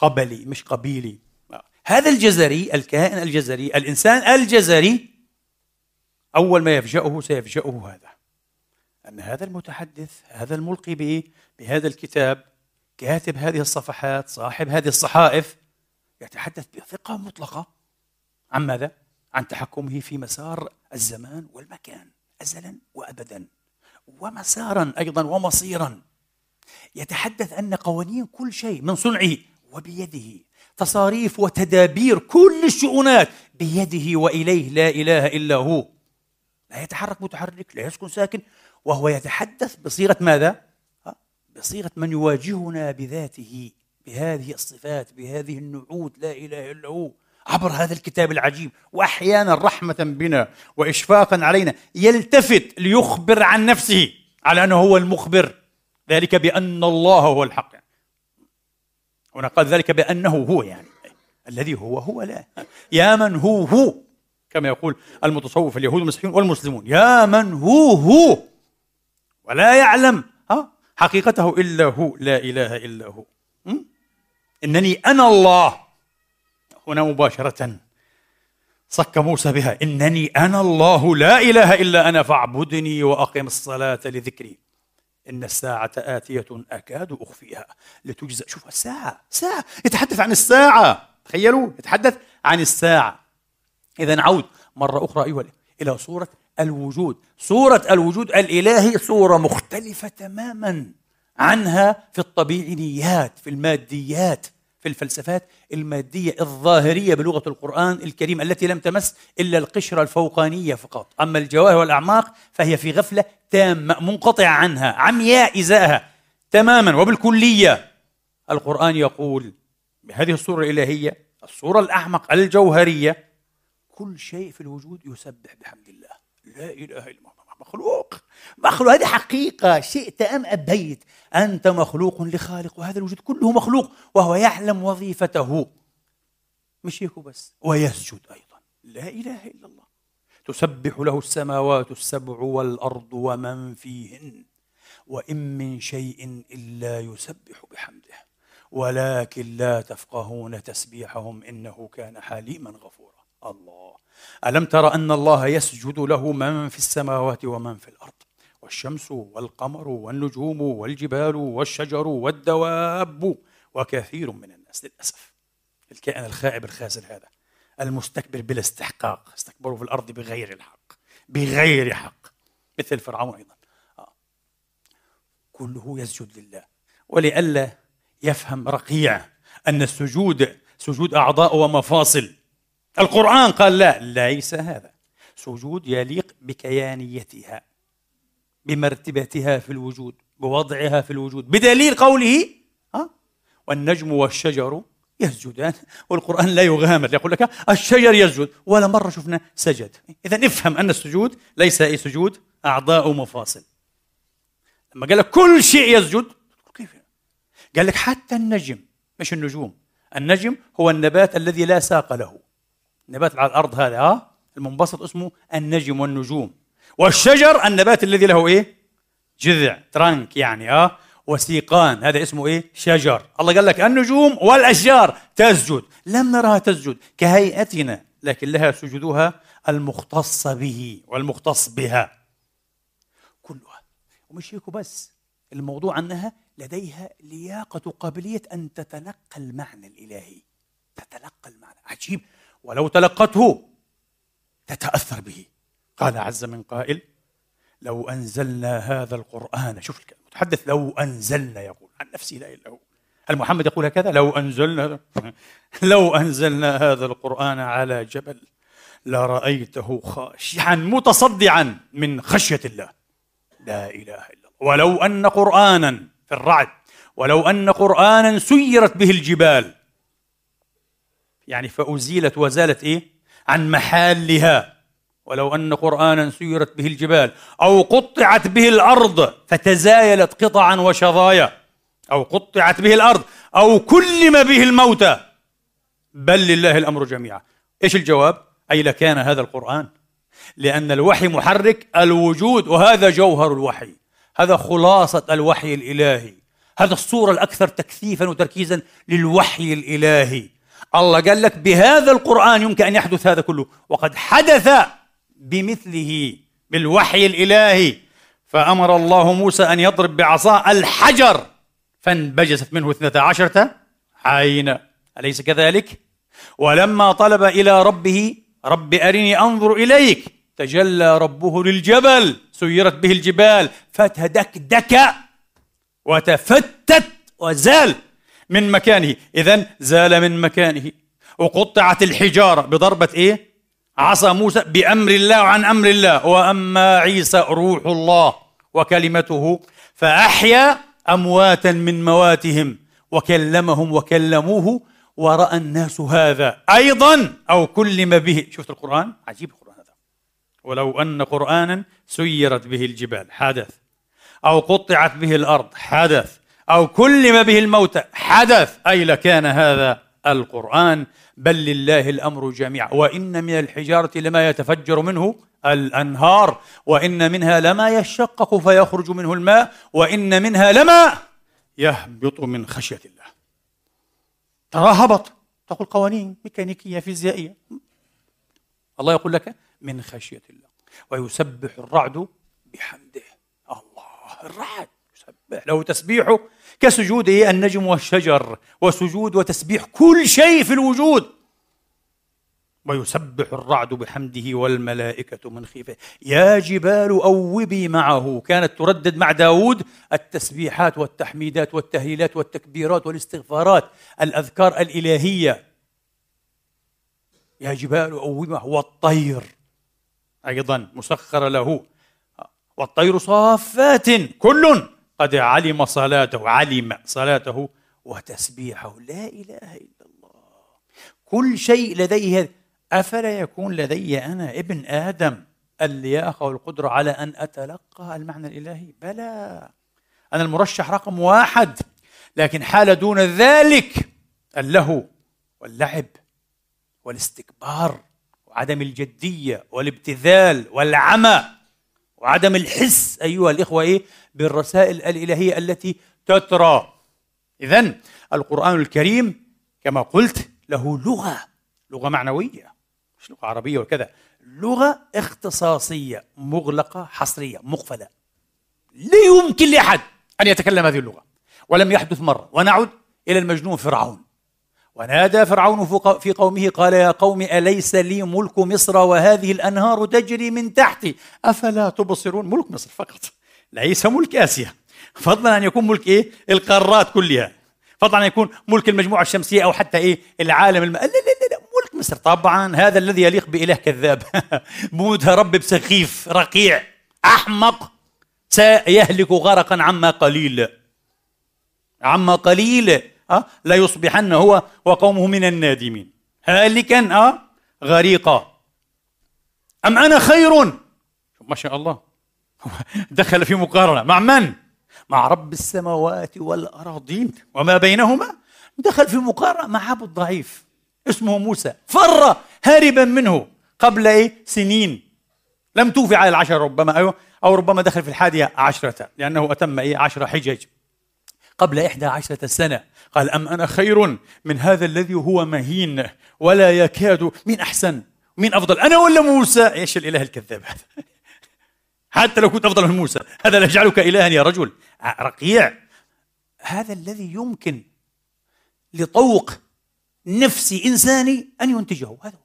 قبلي مش قبيلي. هذا الجزري الكائن الجزري الإنسان الجزري أول ما يفجأه سيفجأه هذا. أن هذا المتحدث هذا الملقي به بهذا الكتاب كاتب هذه الصفحات صاحب هذه الصحائف يتحدث بثقة مطلقة. عن ماذا؟ عن تحكمه في مسار الزمان والمكان ازلا وابدا. ومسارا أيضا ومصيرا. يتحدث أن قوانين كل شيء من صنعه وبيده. تصاريف وتدابير كل الشؤونات بيده وإليه. لا إله إلا هو. لا يتحرك متحرك لا يسكن ساكن. وهو يتحدث بصيغة ماذا؟ بصيغة من يواجهنا بذاته بهذه الصفات بهذه النعوت. لا إله إلا هو. عبر هذا الكتاب العجيب. وأحيانا رحمة بنا وإشفاقا علينا يلتفت ليخبر عن نفسه على أنه هو المخبر. ذلك بأن الله هو الحق. هنا قال ذلك بأنه هو يعني الذي هو هو لا. يا من هو هو كما يقول المتصوف اليهود والمسيحيون والمسلمون يا من هو هو ولا يعلم ها حقيقته إلا هو لا إله إلا هو. إنني أنا الله. هنا مباشرة صك موسى بها إنني أنا الله لا إله إلا أنا فاعبدني وأقم الصلاة لذكري. إن الساعة آتية أكاد أخفيها. لتجزى شوف الساعة ساعة. يتحدث عن الساعة. تخيلوا يتحدث عن الساعة. إذا نعود مرة أخرى أيها إلى صورة الوجود. صورة الوجود الإلهي صورة مختلفة تماما عنها في الطبيعيات في الماديات. في الفلسفات المادية الظاهرية بلغة القرآن الكريم التي لم تمس إلا القشرة الفوقانية فقط. أما الجواهر والأعماق فهي في غفلة تامة منقطعة عنها عمياء إزاءها تماما. وبالكلية القرآن يقول بهذه الصورة الإلهية الصورة الأعمق الجوهرية كل شيء في الوجود يسبح بحمد الله. لا إله إلا الله مخلوق. مخلوق هذه حقيقة شئت أم أبيت. أنت مخلوق لخالق وهذا الوجود كله مخلوق وهو يعلم وظيفته. مش هيك بس ويسجد أيضا. لا إله إلا الله. تسبح له السماوات السبع والأرض ومن فيهن. وإن من شيء إلا يسبح بحمده. ولكن لا تفقهون تسبيحهم إنه كان حليما غفورا. الله. ألم تر أن الله يسجد له من في السماوات ومن في الأرض؟ والشمس والقمر والنجوم والجبال والشجر والدواب وكثير من الناس للأسف. الكائن الخائب الخاسر هذا المستكبر بلا استحقاق استكبروا في الأرض بغير الحق بغير حق مثل فرعون أيضا. آه. كله يسجد لله ولئلا يفهم رقيع أن السجود سجود أعضاء ومفاصل. القرآن قال لا ليس هذا. سجود يليق بكيانيتها. بمرتبتها في الوجود بوضعها في الوجود بدليل قوله ها والنجم والشجر يسجدان والقرآن لا يغامر يقول لك الشجر يسجد ولا مرة شفنا سجد. إذا نفهم أن السجود ليس أي سجود أعضاء ومفاصل لما قال لك كل شيء يسجد كيف؟ قال لك حتى النجم مش النجوم. النجم هو النبات الذي لا ساق له. نبات على الأرض هذا ها المنبسط اسمه النجم والنجوم. والشجر النبات الذي له إيه؟ جذع ترنك يعني آه؟ وسيقان هذا اسمه إيه؟ شجر. الله قال لك النجوم والأشجار تسجد. لم نرها تسجد كهيئتنا لكن لها سجودها المختصة به والمختص بها. كلها. ومش هيك بس الموضوع أنها لديها لياقة قابلية أن تتلقى المعنى الإلهي. تتلقى المعنى. عجيب. ولو تلقته تتأثر به. قال عز من قائل لو أنزلنا هذا القرآن شوف المتحدث لو أنزلنا يقول عن نفسه لا إلا هو. هل محمد يقول هكذا؟ لو أنزلنا لو أنزلنا هذا القرآن على جبل لرأيته خاشعا متصدعا من خشية الله. لا إله إلا الله. ولو أن قرآنا في الرعد ولو أن قرآنا سيرت به الجبال. يعني فأزيلت وزالت إيه؟ عن محلها. ولو أن قرآنا سيرت به الجبال أو قطعت به الأرض فتزايلت قطعا وشظايا أو قطعت به الأرض أو كلم به الموتى. بل لله الأمر جميعا. إيش الجواب؟ أي لكان هذا القرآن. لأن الوحي محرك الوجود وهذا جوهر الوحي. هذا خلاصة الوحي الإلهي. هذا الصورة الأكثر تكثيفا وتركيزا للوحي الإلهي. الله قال لك بهذا القرآن يمكن أن يحدث هذا كله. وقد حدث بمثله بالوحي الإلهي. فأمر الله موسى أن يضرب بعصاه الحجر فانبجست منه اثنتا عشرة عينا. أليس كذلك؟ ولما طلب إلى ربه رب أرني أنظر إليك. تجلى ربه للجبل سيرت به الجبال فتدكدك وتفتت وزال من مكانه. إذا زال من مكانه. وقطعت الحجارة بضربة إيه؟ عصا موسى بأمر الله وعن أمر الله. وأما عيسى روح الله وكلمته فأحيا أمواتا من مواتهم وكلمهم وكلموه ورأى الناس هذا أيضا أو كلم به. شفت القرآن؟ عجيب القرآن هذا. ولو أن قرآنا سيرت به الجبال. حدث. أو قطعت به الأرض. حدث. أو كلم به الموتى. حدث. أي لكان هذا القرآن بل لله الأمر جميعا. وإن من الحجارة لما يتفجر منه الأنهار وإن منها لما يشقق فيخرج منه الماء وإن منها لما يهبط من خشية الله. ترى هبط. تقول قوانين ميكانيكية فيزيائية. الله يقول لك من خشية الله. ويسبح الرعد بحمده. الله الرعد يسبح له تسبيحه. كسجوده النجم والشجر وسجود وتسبيح كل شيء في الوجود. ويسبح الرعد بحمده والملائكة من خيفه. يا جبال أوبي معه. كانت تردد مع داود التسبيحات والتحميدات والتهليلات والتكبيرات والاستغفارات الأذكار الإلهية. يا جبال أوبي معه. والطير أيضا مسخر له. والطير صافات كل قد علم صلاته علم صلاته وتسبيحه. لا إله إلا الله. كل شيء لديه أفلا يكون لدي أنا ابن آدم اللياقة والقدرة على أن أتلقى المعنى الإلهي؟ بلى. أنا المرشح رقم واحد. لكن حال دون ذلك اللهو واللعب والاستكبار وعدم الجدية والابتذال والعمى وعدم الحس أيها الإخوة إيه؟ بالرسائل الإلهية التي تترى. إذا القرآن الكريم كما قلت له لغة لغة معنوية مش لغة عربية وكذا لغة اختصاصية مغلقة حصرية مقفلة. لا يمكن لأحد أن يتكلم هذه اللغة ولم يحدث مرة ونعد إلى المجنون فرعون. ونادى فرعون في قومه قال يا قوم أليس لي ملك مصر وهذه الأنهار تجري من تحتي؟ أفلا تبصرون؟ ملك مصر فقط. ليس ملك آسيا. فضلا أن يكون ملك إيه؟ القارات كلها. فضلا أن يكون ملك المجموعة الشمسية أو حتى إيه؟ العالم الم... لا, لا لا لا ملك مصر. طبعا هذا الذي يليق بإله كذاب. متربب سخيف رقيع أحمق سيهلك غرقا عما قليل. عما قليل. أه؟ لا يصبحن هو وقومه من النادمين. هالكا أه؟ غريقا أم أنا خير؟ ما شاء الله. دخل في مقارنة. مع من؟ مع رب السماوات والأراضين. وما بينهما؟ دخل في مقارنة مع أبو الضعيف. اسمه موسى. فر هاربا منه قبل إيه؟ سنين. لم توفي على العشر ربما أيوه. أو ربما دخل في الحادية عشرة لأنه أتم إيه؟ عشر حجج. قبل إحدى عشرة سنة. قال أم أنا خير من هذا الذي هو مهين ولا يكاد مين أحسن مين أفضل أنا ولا موسى؟ إيش الإله الكذاب هذا؟ حتى لو كنت أفضل من موسى هذا لا يجعلك إلها يا رجل. رقيع. هذا الذي يمكن لطوق نفسي إنساني أن ينتجه. هذا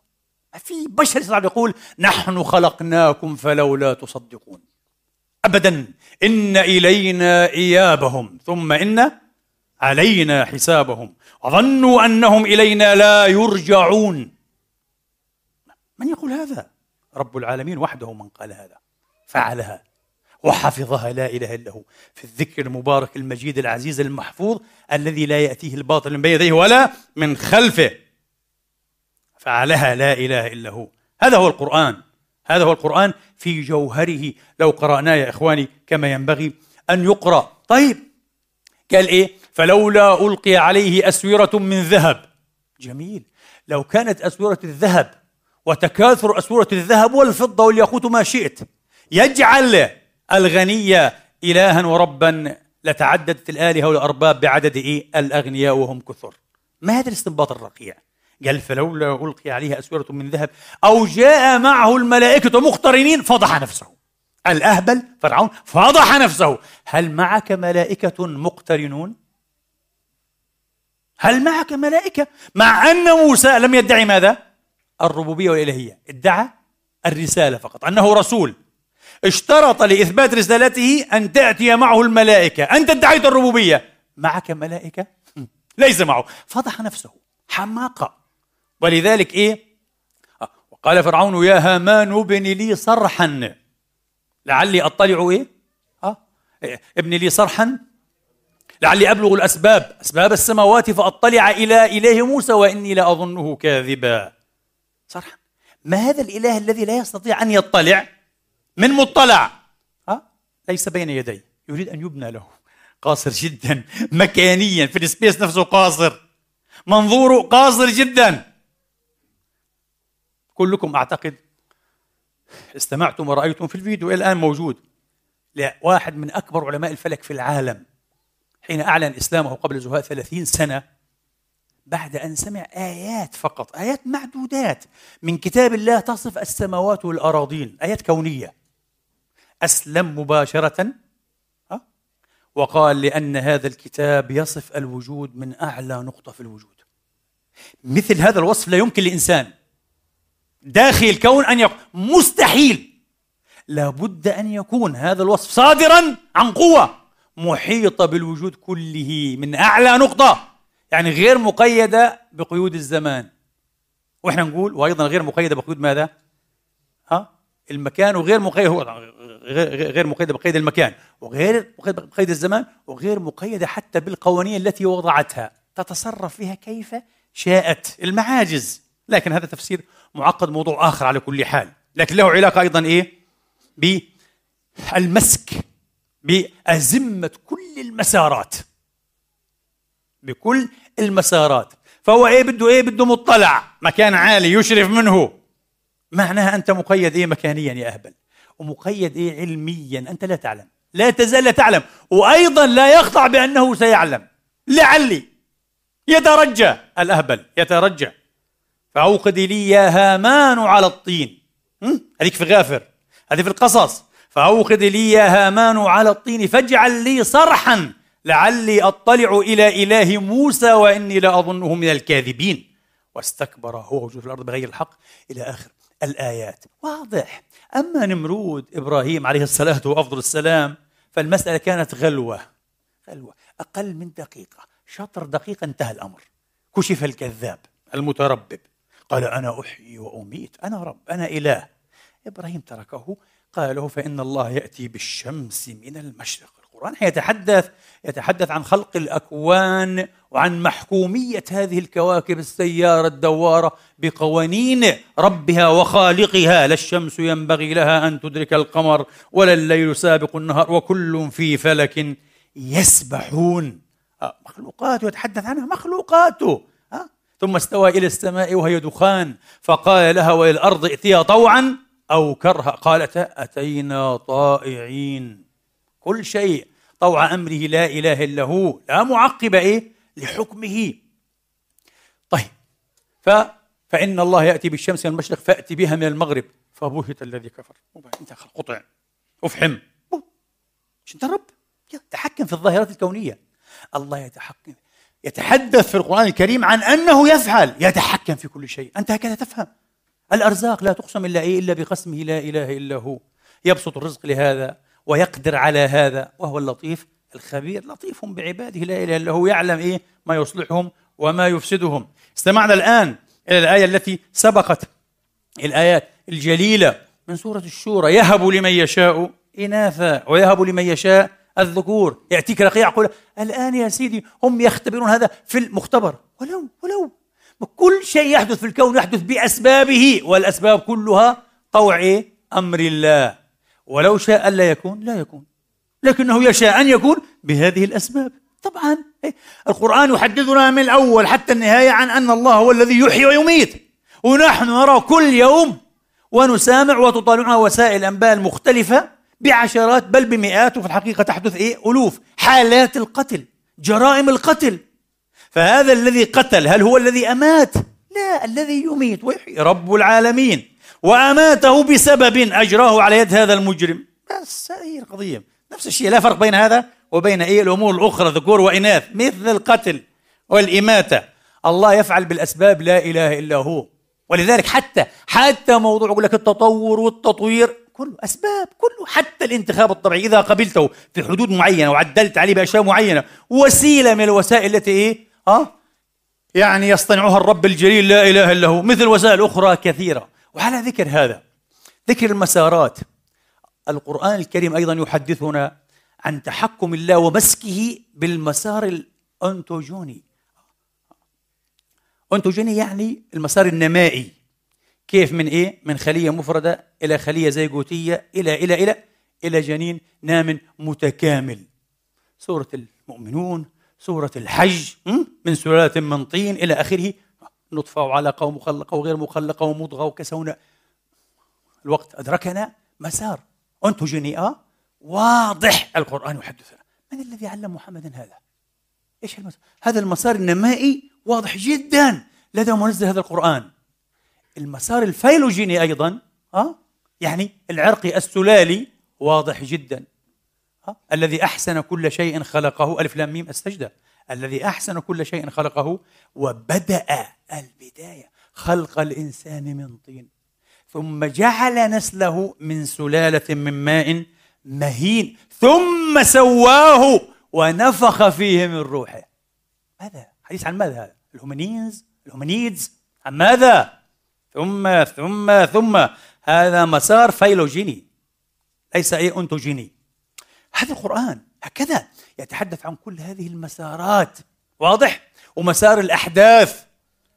في بشر يستطيع يقول نحن خلقناكم فلولا تصدقون. أبدا. إن إلينا إيابهم. ثم إن علينا حسابهم. وظنوا أنهم إلينا لا يرجعون. من يقول هذا؟ رب العالمين وحده من قال هذا فعلها. وحفظها لا إله إلا هو. في الذكر المبارك المجيد العزيز المحفوظ الذي لا يأتيه الباطل من بين يديه ولا من خلفه. فعلها لا إله إلا هو. هذا هو القرآن. هذا هو القرآن في جوهره. لو قرأناه يا إخواني كما ينبغي أن يقرأ. طيب قال إيه؟ فلولا ألقي عليه أسورة من ذهب. جميل. لو كانت أسورة الذهب وتكاثر أسورة الذهب والفضة والياقوت ما شئت يجعل الغني إلها وربا لتعددت الآلهة والأرباب بعدد إيه؟ الأغنياء وهم كثر. ما هذا الاستنباط الرقيع؟ قال فلولا ألقي عليها أسورة من ذهب أو جاء معه الملائكة مقترنين فضح نفسه. الأهبل فرعون فضح نفسه. هل معك ملائكة مقترنون؟ هل معك ملائكة؟ مع أن موسى لم يدعي ماذا؟ الربوبية والإلهية. ادعى الرسالة فقط أنه رسول. اشترط لإثبات رسالته أن تأتي معه الملائكة. أنت ادعيت الربوبية. معك ملائكة؟ ليس معه. فضح نفسه. حماقة. ولذلك إيه؟ آه، وقال فرعون يا هامان ابن لي صرحا. لعلي أطلع إيه؟ آه. ابن لي صرحا. لعلي أبلغ الأسباب. أسباب السماوات فأطلع إلى إله موسى وإني لأظنه كاذبا. صرحا. ما هذا الإله الذي لا يستطيع أن يطلع؟ من مطلع. ها؟ ليس بين يدي. يريد أن يبنى له. قاصر جدا. مكانيا. في السبيس نفسه قاصر. منظوره قاصر جدا. كلكم أعتقد استمعتم ورأيتم في الفيديو الآن موجود. لواحد من أكبر علماء الفلك في العالم. حين أعلن إسلامه قبل زهاء ثلاثين سنة بعد أن سمع آيات فقط آيات معدودات من كتاب الله تصف السماوات والأراضين آيات كونية. أسلم مباشرة وقال لأن هذا الكتاب يصف الوجود من أعلى نقطة في الوجود. مثل هذا الوصف لا يمكن لإنسان. داخل الكون أن يقول مستحيل. لابد أن يكون هذا الوصف صادرا عن قوة. محيطة بالوجود كله من أعلى نقطة يعني غير مقيدة بقيود الزمان. وإحنا نقول وأيضا غير مقيدة بقيود ماذا؟ ها؟ المكان وغير مقيد هو غير مقيدة بقيد المكان وغير مقيده بقيد الزمان وغير مقيدة حتى بالقوانين التي وضعتها. تتصرف فيها كيف؟ شاءت المعاجز. لكن هذا تفسير معقد موضوع آخر على كل حال. لكن له علاقة أيضا إيه؟ بالمسك بأزمة كل المسارات. بكل المسارات. فهو إيه بده إيه؟ بده مطلع. مكان عالي يشرف منه. معناها أنت مقيد إيه مكانيا يا أهبل؟ ومقيد إيه علميا؟ أنت لا تعلم. لا تزال تعلم. وأيضا لا يخضع بأنه سيعلم. لعلي يترجى. الأهبل يترجى. فأوقد لي يا هامان على الطين. هذيك في غافر هذه في القصص. فأوقد لي يا هامان على الطين فاجعل لي صرحا لعلي أطلع إلى إله موسى وإني لأظنه من الكاذبين. واستكبر هو وجود في الأرض بغير الحق إلى آخر الآيات. واضح. أما نمرود إبراهيم عليه الصلاة وأفضل السلام فالمسألة كانت غلوة. غلوة. أقل من دقيقة. شطر دقيقة انتهى الأمر. كشف الكذاب المتربب. قال أنا أحيي وأميت. أنا رب. أنا إله. إبراهيم تركه قال له فإن الله يأتي بالشمس من المشرق. القرآن يتحدث يتحدث عن خلق الأكوان وعن محكومية هذه الكواكب السيارة الدوارة بقوانين ربها وخالقها. لا الشمس ينبغي لها أن تدرك القمر ولا الليل سابق النهار وكل في فلك يسبحون. آه، مخلوقاته يتحدث عنها مخلوقاته آه، ثم استوى إلى السماء وهي دخان فقال لها وللأرض ائتيا طوعا. أو كرها قالتا أتينا طائعين. كل شيء طوع أمره لا إله إلا هو لا معقب إيه؟ لحكمه. طيب ف فإن الله يأتي بالشمس من المشرق فأتي بها من المغرب. فبهت الذي كفر. انت قطع. افحم. مش انت رب تحكم في الظاهرات الكونية. الله يتحكم يتحدث في القرآن الكريم عن أنه يفعل. يتحكم في كل شيء. أنت هكذا تفهم. الأرزاق لا تقسم إلا إيه؟ إلا بقسمه لا إله إلا هو. يبسط الرزق لهذا ويقدر على هذا وهو اللطيف الخبير. لطيف بعباده لا إله إلا هو. يعلم إيه؟ ما يصلحهم وما يفسدهم. استمعنا الآن إلى الآية التي سبقت الآيات الجليلة من سورة الشورى. يهب لمن يشاء إناثا ويهب لمن يشاء الذكور. يأتيك رقيع يقول الآن يا سيدي هم يختبرون هذا في المختبر. ولو ولو كل شيء يحدث في الكون يحدث بأسبابه والأسباب كلها طوع إيه؟ أمر الله ولو شاء ألا يكون لا يكون لكنه يشاء أن يكون بهذه الأسباب طبعا إيه؟ القرآن يحدثنا من الأول حتى النهاية عن أن الله هو الذي يحيي ويميت ونحن نرى كل يوم ونسامع وتطالعنا وسائل الأنباء المختلفة بعشرات بل بمئات وفي الحقيقة تحدث إيه؟ ألوف حالات القتل جرائم القتل فهذا الذي قتل هل هو الذي أمات؟ لا الذي يميت. ويحيي رب العالمين. وأماته بسبب أجراه على يد هذا المجرم. بس هذه القضية. نفس الشيء لا فرق بين هذا وبين إيه؟ الأمور الأخرى ذكور وإناث. مثل القتل والإماتة. الله يفعل بالأسباب لا إله إلا هو. ولذلك حتى حتى موضوع يقول لك التطور والتطوير كله أسباب كله. حتى الانتخاب الطبيعي إذا قبلته في حدود معينة وعدلت عليه بأشياء معينة وسيلة من الوسائل التي إيه؟ ها؟ يعني يصطنعها الرب الجليل لا إله إلا هو مثل وسائل أخرى كثيرة. وعلى ذكر هذا ذكر المسارات. القرآن الكريم أيضا يحدثنا عن تحكم الله ومسكه بالمسار الأنتوجوني. أنتوجوني يعني المسار النمائي. كيف؟ من إيه؟ من خلية مفردة إلى خلية زيجوتية إلى إلى إلى إلى جنين نام متكامل. سورة المؤمنون سورة الحج من سلالة من طين إلى آخره. نطفة وعلقة ومخلقة وغير مخلقة ومضغة وكسونا. الوقت أدركنا مسار. أنتوجيني آه؟ واضح. القرآن يحدثنا. من الذي علم محمدا هذا؟ إيش المسار؟ هذا المسار النمائي واضح جدا. لدى منزل هذا القرآن. المسار الفيلوجيني أيضا أه؟ يعني العرقي السلالي واضح جدا؟ الذي أحسن كل شيء خلقه. ألف لام ميم السجدة الذي أحسن كل شيء خلقه وبدأ البداية خلق الإنسان من طين. ثم جعل نسله من سلالة من ماء مهين. ثم سواه ونفخ فيه من روحه. ماذا؟ حديث عن ماذا هذا؟ ال hominins ال hominids؟ عن ماذا؟ ثم ثم ثم. هذا مسار phylogeny. ليس أي ontogeny هذا القرآن هكذا يتحدث عن كل هذه المسارات واضح؟ ومسار الأحداث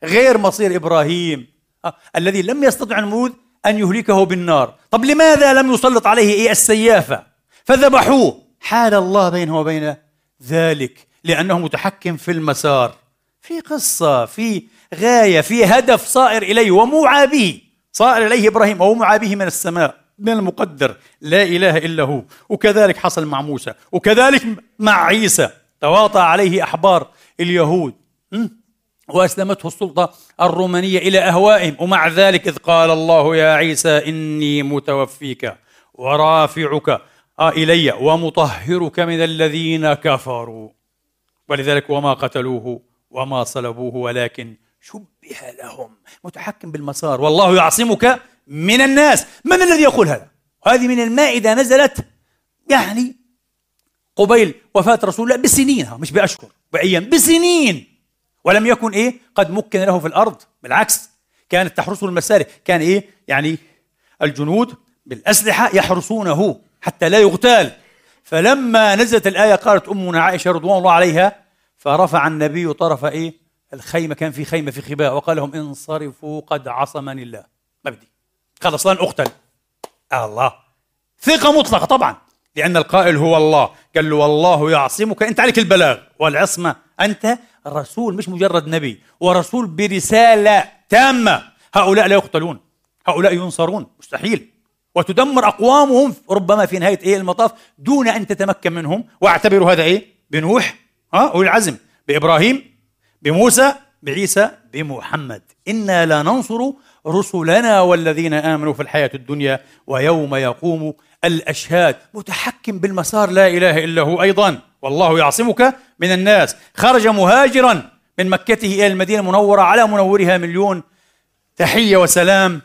غير مصير إبراهيم آه. الذي لم يستطع النموذج أن يهلكه بالنار طب لماذا لم يسلط عليه إيه السيافة فذبحوه حال الله بينه وبين ذلك لأنه متحكم في المسار في قصة في غاية في هدف صائر إليه وموعى به صائر إليه إبراهيم أو موعى به من السماء من المقدر. لا إله إلا هو. وكذلك حصل مع موسى. وكذلك مع عيسى. تواطأ عليه أحبار اليهود. وأسلمته السلطة الرومانية إلى أهوائهم. ومع ذلك إذ قال الله يا عيسى إني متوفيك ورافعك إلي ومطهرك من الذين كفروا. ولذلك وما قتلوه وما صلبوه ولكن شبه لهم. متحكم بالمسار. والله يعصمك من الناس. من الذي يقول هذا؟ هذه من المائدة نزلت يعني قبيل وفاة رسول الله بسنين مش بأشهر بأيام بسنين. ولم يكن إيه؟ قد مكن له في الأرض. بالعكس كانت تحرسه المسارح. كان إيه؟ يعني الجنود بالأسلحة يحرسونه حتى لا يغتال. فلما نزلت الآية قالت أمنا عائشة رضوان الله عليها فرفع النبي طرف إيه؟ الخيمة كان في خيمة في خباء وقال لهم انصرفوا قد عصمني الله. ما بدي خلص لن أقتل. الله. ثقة مطلقة طبعا. لأن القائل هو الله. قال له والله يعصمك. أنت عليك البلاغ والعصمة. أنت رسول مش مجرد نبي. ورسول برسالة تامة. هؤلاء لا يقتلون. هؤلاء ينصرون. مستحيل. وتدمر أقوامهم ربما في نهاية إيه المطاف دون أن تتمكن منهم. واعتبروا هذا إيه؟ بنوح. ها؟ أولي العزم. بإبراهيم بموسى بعيسى بمحمد. إنا لا ننصر رسلنا والذين آمنوا في الحياة الدنيا ويوم يقوم الأشهاد. متحكم بالمسار لا إله إلا هو أيضا. والله يعصمك من الناس. خرج مهاجرا من مكته إلى المدينة المنورة على منورها مليون تحية وسلام.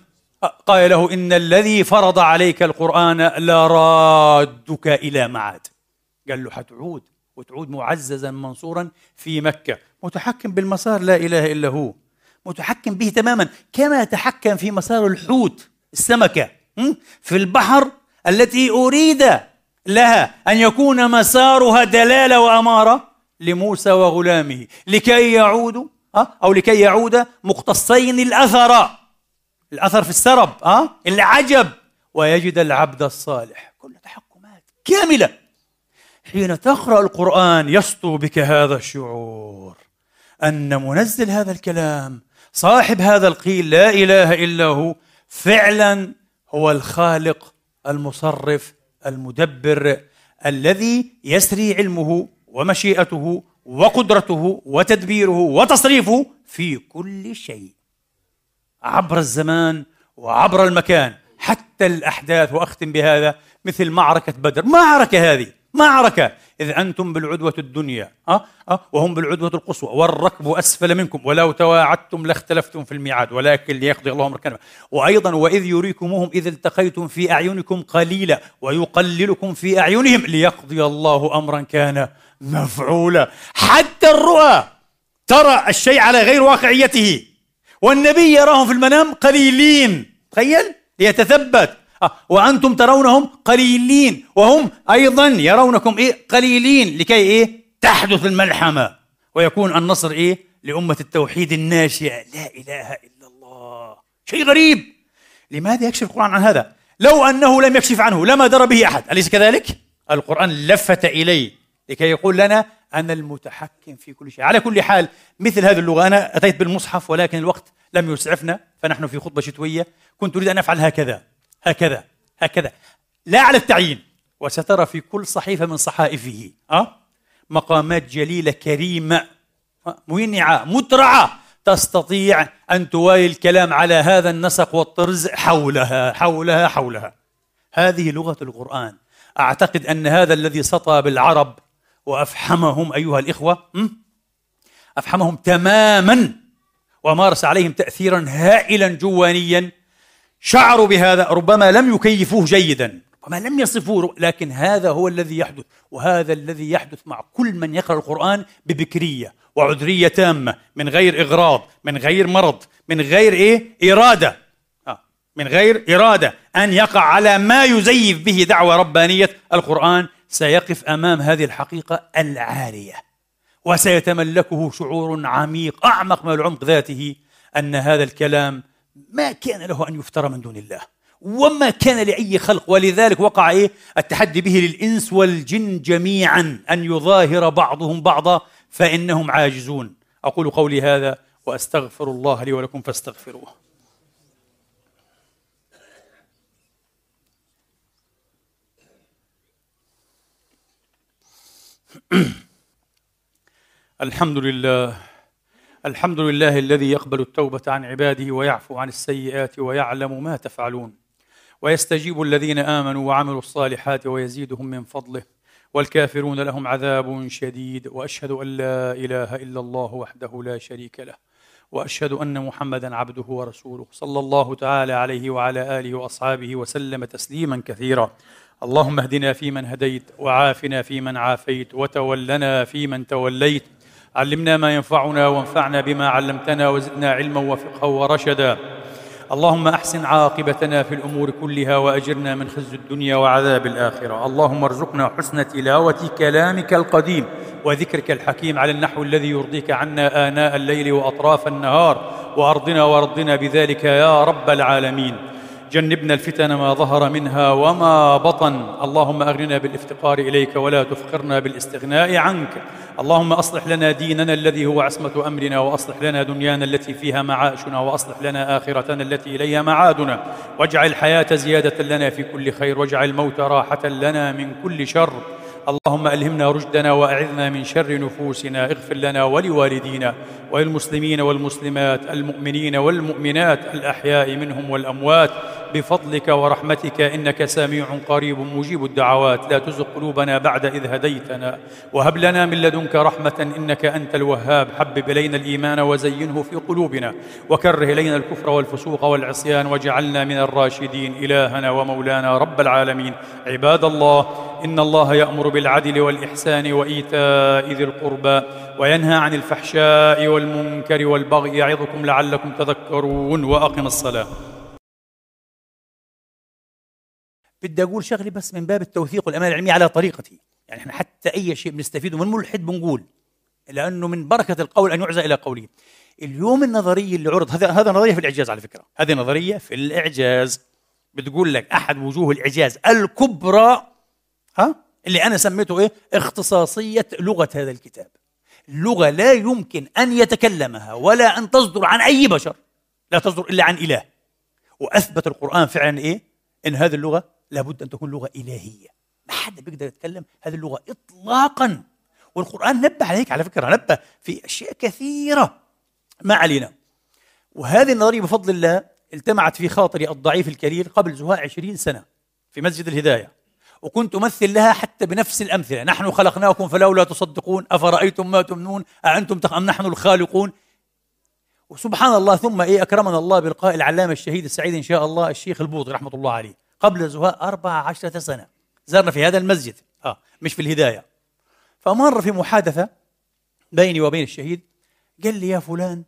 قال له إن الذي فرض عليك القرآن لرادك إلى معاد. قال له حتعود وتعود معززا منصورا في مكة. متحكم بالمسار لا إله إلا هو. متحكم به تماما كما تحكم في مسار الحوت السمكة في البحر التي أريد لها أن يكون مسارها دلالة وأمارة لموسى وغلامه لكي يعودوا أو لكي يعود مقتصين الأثر الأثر في السرب؟ العجب ويجد العبد الصالح. كل تحكمات كاملة. حين تقرأ القرآن يسطو بك هذا الشعور أن منزل هذا الكلام صاحب هذا القيل لا إله إلا هو فعلا هو الخالق المصرف المدبر الذي يسري علمه ومشيئته وقدرته وتدبيره وتصريفه في كل شيء عبر الزمان وعبر المكان. حتى الأحداث وأختم بهذا مثل معركة بدر. معركة هذه. معركة. إذ أنتم بالعدوة الدنيا أه؟ أه؟ وهم بالعدوة القصوى. والركب أسفل منكم. ولو تواعدتم لاختلفتم في الميعاد ولكن ليقضي الله أمر كان وأيضا وإذ يريكموهم إذ التقيتم في أعينكم قليلا ويقللكم في أعينهم ليقضي الله أمرا كان مفعولا. حتى الرؤى ترى الشيء على غير واقعيته والنبي يراهم في المنام قليلين. تخيل ليتثبت. وأنتم ترونهم قليلين وهم أيضا يرونكم إيه؟ قليلين. لكي إيه؟ تحدث الملحمة. ويكون النصر إيه؟ لأمة التوحيد الناشئة. لا إله إلا الله. شيء غريب. لماذا يكشف القرآن عن هذا؟ لو أنه لم يكشف عنه لما درى به أحد. أليس كذلك؟ القرآن لفت إليه. لكي يقول لنا أنا المتحكم في كل شيء. على كل حال مثل هذه اللغة أنا أتيت بالمصحف ولكن الوقت لم يسعفنا فنحن في خطبة شتوية. كنت أريد أن أفعل هكذا. هكذا هكذا. لا على التعيين. وسترى في كل صحيفة من صحائفه أه؟ مقامات جليلة كريمة منعة مترعة. تستطيع أن توالي الكلام على هذا النسق والطرز حولها حولها حولها. هذه لغة القرآن. أعتقد أن هذا الذي سطى بالعرب وأفحمهم أيها الإخوة أفحمهم تماما. ومارس عليهم تأثيرا هائلا جوانيا. شعروا بهذا ربما لم يكيفوه جيدا ربما لم يصفوه لكن هذا هو الذي يحدث وهذا الذي يحدث مع كل من يقرأ القرآن ببكرية وعذرية تامة من غير إغراض من غير مرض من غير إيه؟ إرادة. آه، من غير إرادة. أن يقع على ما يزيف به دعوة ربانية القرآن سيقف أمام هذه الحقيقة العارية وسيتملكه شعور عميق أعمق من العمق ذاته أن هذا الكلام ما كان له أن يفترى من دون الله وما كان لأي خلق ولذلك وقع إيه؟ التحدي به للإنس والجن جميعا أن يظاهر بعضهم بعضا فإنهم عاجزون. أقول قولي هذا وأستغفر الله لي ولكم فاستغفروه. الحمد لله الحمد لله الذي يقبل التوبة عن عباده ويعفو عن السيئات ويعلم ما تفعلون. ويستجيب الذين آمنوا وعملوا الصالحات ويزيدهم من فضله. والكافرون لهم عذاب شديد. وأشهد أن لا إله إلا الله وحده لا شريك له. وأشهد أن محمدا عبده ورسوله. صلى الله تعالى عليه وعلى آله وأصحابه وسلم تسليما كثيرا. اللهم اهدنا فيمن هديت وعافنا فيمن عافيت وتولنا فيمن توليت علمنا ما ينفعنا وانفعنا بما علمتنا وزدنا علما وفقها ورشدا. اللهم أحسن عاقبتنا في الأمور كلها وأجرنا من خزي الدنيا وعذاب الآخرة. اللهم ارزقنا حسن تلاوة كلامك القديم وذكرك الحكيم على النحو الذي يرضيك عنا آناء الليل وأطراف النهار. وأرضنا وأرضنا بذلك يا رب العالمين. جنبنا الفتن ما ظهر منها وما بطن. اللهم أغننا بالإفتقار إليك ولا تفقرنا بالإستغناء عنك. اللهم أصلح لنا ديننا الذي هو عصمة أمرنا وأصلح لنا دنيانا التي فيها معاشنا وأصلح لنا آخرتنا التي إليها معادنا. واجعل الحياة زيادة لنا في كل خير واجعل الموت راحة لنا من كل شر. اللهم ألهمنا رشدنا وأعذنا من شر نفوسنا. اغفر لنا ولوالدينا وللمسلمين والمسلمات المؤمنين والمؤمنات الأحياء منهم والأموات. بفضلك ورحمتك إنك سميع قريب مجيب الدعوات. لا تزغ قلوبنا بعد إذ هديتنا. وهب لنا من لدنك رحمة إنك أنت الوهاب. حبب إلينا الإيمان وزينه في قلوبنا. وكره إلينا الكفر والفسوق والعصيان. واجعلنا من الراشدين. إلهنا ومولانا رب العالمين. عباد الله إن الله يأمر بالعدل والإحسان وإيتاء ذي القربى وينهى عن الفحشاء والمنكر والبغي. يعظكم لعلكم تذكرون. وأقم الصلاة. بدي أقول شغلة بس من باب التوثيق والأمانة العلمية على طريقتي. يعني إحنا حتى أي شيء بنستفيده من ملحد بنقول لأنه من بركة القول أن يعزى إلى قوله. اليوم النظرية اللي عرض هذا هذا نظرية في الإعجاز على فكرة. هذه نظرية في الإعجاز. بتقول لك أحد وجوه الإعجاز الكبرى ها اللي أنا سميته إيه؟ اختصاصية لغة هذا الكتاب. لغة لا يمكن أن يتكلمها ولا أن تصدر عن أي بشر. لا تصدر إلا عن إله. وأثبت القرآن فعلا إيه؟ إن هذه اللغة لابد أن تكون لغة إلهية. ما حدا بيقدر يتكلم هذه اللغة اطلاقا. والقرآن نبه عليك على فكرة نبه في أشياء كثيرة. ما علينا. وهذه النظرية بفضل الله التمعت في خاطري الضعيف الكليل قبل زهاء عشرين سنة في مسجد الهداية. وكنت أمثل لها حتى بنفس الأمثلة. نحن خلقناكم فلولا تصدقون. أفرأيتم ما تمنون؟ أأنتم تخ... أم نحن الخالقون؟ وسبحان الله ثم إيه أكرمنا الله بلقاء العلامة الشهيد السعيد إن شاء الله الشيخ البوطي رحمة الله عليه. قبل زهاء أربع عشرة سنة. زارنا في هذا المسجد. آه مش في الهداية. فمر في محادثة بيني وبين الشهيد. قال لي يا فلان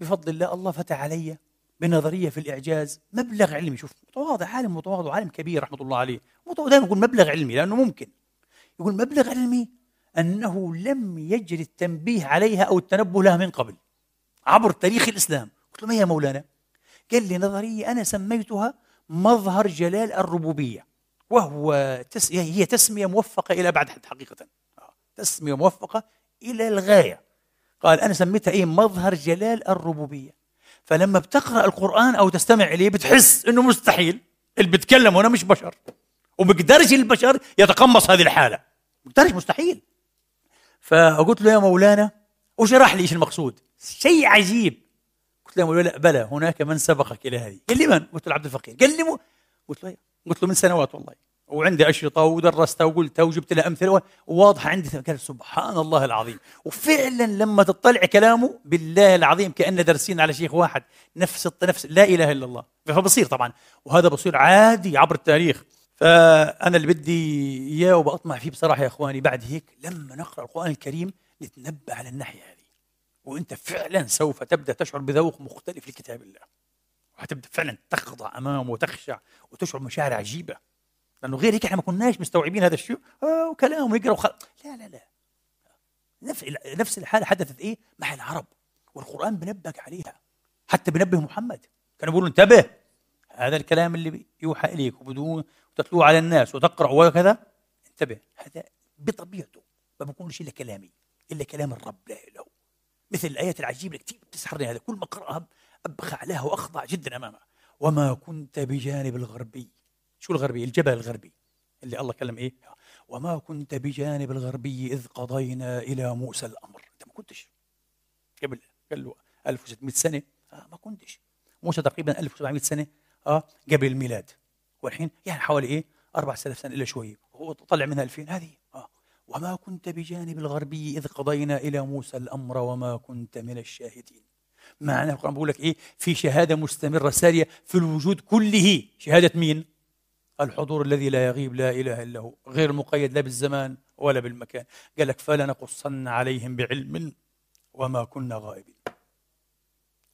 بفضل الله الله فتح علي بنظرية في الإعجاز مبلغ علمي. شوف متواضع عالم متواضع عالم كبير رحمة الله عليه. دائما يقول مبلغ علمي لأنه ممكن. يقول مبلغ علمي أنه لم يجري التنبيه عليها أو التنبه لها من قبل. عبر تاريخ الإسلام. قلت له ما هي مولانا؟ قال لي نظرية أنا سميتها مظهر جلال الربوبية وهو تس... هي تسمية موفقة إلى أبعد حد حقيقة. آه، تسمية موفقة إلى الغاية. قال أنا سميتها إيه؟ مظهر جلال الربوبية. فلما بتقرأ القرآن أو تستمع إليه بتحس إنه مستحيل. اللي بيتكلم هنا مش بشر. وبقدرش البشر يتقمص هذه الحالة. بقدرش مستحيل. فقلت له يا مولانا وشرح لي إيش المقصود. شيء عجيب. له مولانا بلى هناك من سبقك إلى هذه. قال لي من؟ قلت له عبد الفقير. قال لي مو. قلت له قلت له من سنوات والله. وعندي أشرطة ودرستها وقلتها وجبت لها أمثلة وواضحة عندي قال سبحان الله العظيم. وفعلا لما تطلع كلامه بالله العظيم كأن درسين على شيخ واحد. نفس نفس لا إله إلا الله. فبصير طبعا. وهذا بصير عادي عبر التاريخ. فأنا اللي بدي إياه وبأطمع فيه بصراحة يا إخواني بعد هيك لما نقرأ القرآن الكريم نتنبه على الناحية هذه وأنت فعلا سوف تبدأ تشعر بذوق مختلف لكتاب الله. وحتبدأ فعلا تخضع أمامه وتخشع وتشعر مشاعر عجيبة. لأنه غير هيك إحنا ما كناش مستوعبين هذا الشيء. آه وكلام ويقرأ وخل... لا لا لا. نفس الحالة حدثت إيه؟ مع العرب. والقرآن بنبهك عليها. حتى بنبه محمد. كانوا بيقولوا انتبه هذا الكلام اللي يوحى إليك وبدون تتلوه على الناس وتقرأ وكذا انتبه هذا بطبيعته ما بكونش إلا كلامي إلا كلام الرب لا إله مثل الآيات العجيبة اللي كثير بتسحرني هذا. كل ما أقرأها أبخع لها وأخضع جدا أمامها. وما كنت بجانب الغربي. شو الغربي؟ الجبل الغربي. اللي الله كلم إيه؟ وما كنت بجانب الغربي إذ قضينا إلى موسى الأمر. أنت ما كنتش. قبل قال له 1600 سنة. آه ما كنتش. موسى تقريبا 1700 سنة. آه قبل الميلاد. والحين يعني حوالي إيه؟ 4000 سنة الا شوية هو طلع منها 2000 هذه وما كنت بجانب الغربي إذ قضينا إلى موسى الأمر وما كنت من الشاهدين. معنى القرآن بيقول لك إيه؟ في شهادة مستمرة سارية في الوجود كله. شهادة مين؟ الحضور الذي لا يغيب لا إله إلا هو. غير مقيد لا بالزمان ولا بالمكان. قال لك فلنقصن عليهم بعلم وما كنا غائبين.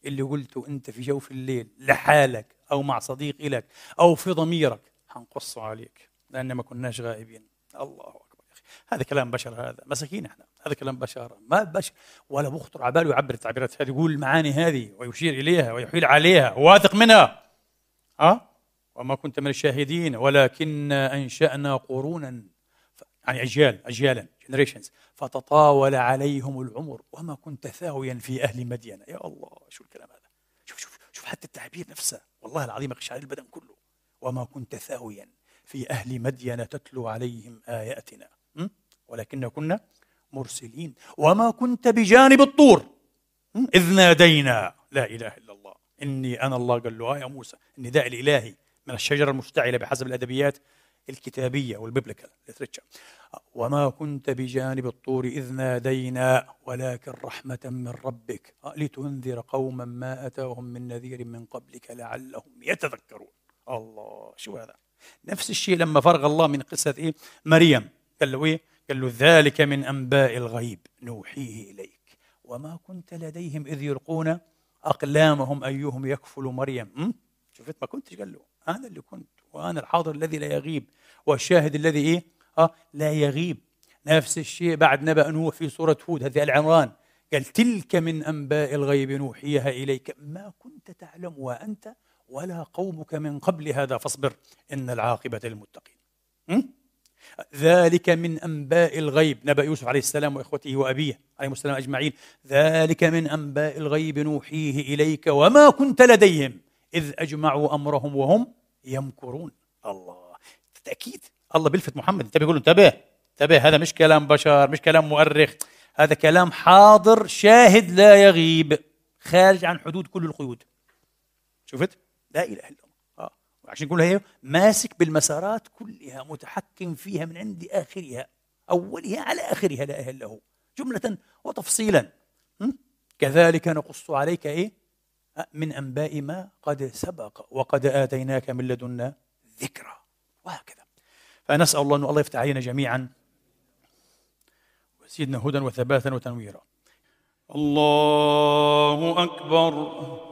اللي قلته أنت في جوف الليل لحالك أو مع صديق لك أو في ضميرك حنقصه عليك لأن ما كناش غائبين. الله أكبر. هذا كلام بشر هذا مساكين إحنا هذا كلام بشر ما بشر ولا بخطر على باله يعبر التعبيرات هذه يقول المعاني هذه ويشير إليها ويحيل عليها واثق منها. ها وما كنت من الشاهدين ولكنا أنشأنا قرونا يعني أجيال أجيالا generations فتطاول عليهم العمر. وما كنت ثاويا في أهل مدين يا الله شو الكلام هذا؟ شوف شوف شوف حتى التعبير نفسه. والله العظيم على البدن كله. وما كنت ثاويا في أهل مدين تتلو عليهم آياتنا. ولكن كنا مرسلين. وما كنت بجانب الطور. إذ نادينا لا إله إلا الله. إني أنا الله قال له آه يا موسى النداء الإلهي من الشجرة المشتعلة بحسب الأدبيات الكتابية والبيبليكال وما كنت بجانب الطور إذ نادينا ولكن رحمة من ربك. لتنذر قوما ما أتاهم من نذير من قبلك لعلهم يتذكرون. الله شو هذا؟ نفس الشيء لما فرغ الله من قصة إيه؟ مريم. قال له إيه؟ قال له ذلك من أنباء الغيب نوحيه إليك. وما كنت لديهم إذ يلقون أقلامهم أيهم يكفل مريم. شفت ما كنتش؟ قال له أنا اللي كنت وأنا الحاضر الذي لا يغيب والشاهد الذي إيه؟ آه لا يغيب. نفس الشيء بعد نبأ نوح في سورة هود هذه العنوان قال تلك من أنباء الغيب نوحيها إليك. ما كنت تعلمها أنت ولا قومك من قبل هذا فاصبر إن العاقبة للمتقين. ذلك من أنباء الغيب. نبأ يوسف عليه السلام وإخوته وأبيه عليهم السلام أجمعين. ذلك من أنباء الغيب نوحيه إليك وما كنت لديهم إذ أجمعوا أمرهم وهم يمكرون. الله. تأكيد. الله بيلفت محمد. انتبه يقول انتبه. انتبه. هذا مش كلام بشر مش كلام مؤرخ. هذا كلام حاضر شاهد لا يغيب. خارج عن حدود كل القيود. شفت؟ لا إله إلا الله. عشان يقول هي ماسك بالمسارات كلها متحكم فيها من عند آخرها أولها على آخرها لا اله الا هو جملة وتفصيلا. كذلك نقص عليك إيه؟ من أنباء ما قد سبق وقد آتيناك من لدنا ذكرى. وهكذا. فنسأل الله أن الله يفتح علينا جميعا. ويزيدنا هدى وثباتا وتنويرا. الله أكبر.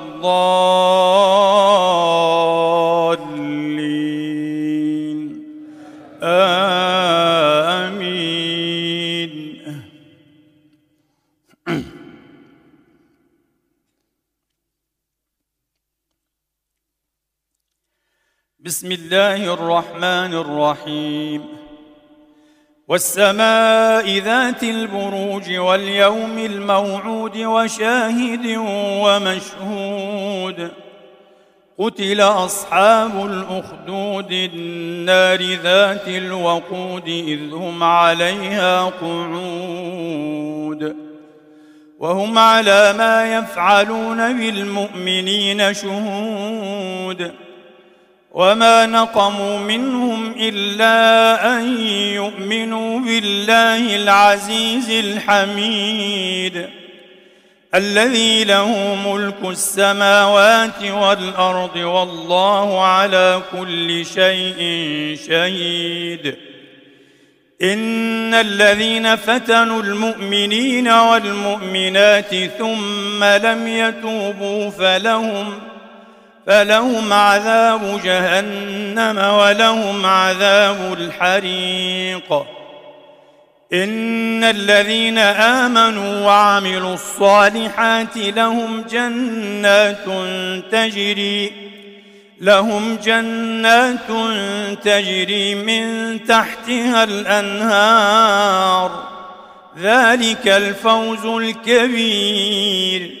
الضالين. آمين. بسم الله الرحمن الرحيم. والسماء ذات البروج واليوم الموعود وشاهد ومشهود. قتل أصحاب الأخدود النار ذات الوقود إذ هم عليها قعود. وهم على ما يفعلون بالمؤمنين شهود. وما نقموا منهم الا ان يؤمنوا بالله العزيز الحميد الذي له ملك السماوات والارض والله على كل شيء شهيد ان الذين فتنوا المؤمنين والمؤمنات ثم لم يتوبوا فلهم فلهم عذاب جهنم ولهم عذاب الحريق. إن الذين آمنوا وعملوا الصالحات لهم جنات تجري لهم جنات تجري من تحتها الأنهار. ذلك الفوز الكبير.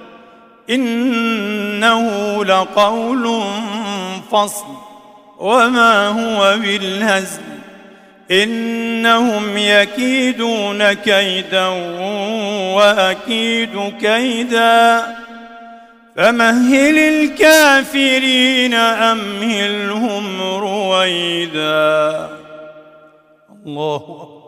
إنه لقول فصل وما هو بالهزل. إنهم يكيدون كيدا وأكيد كيدا. فمهل الكافرين أمهلهم رويدا. الله أكبر.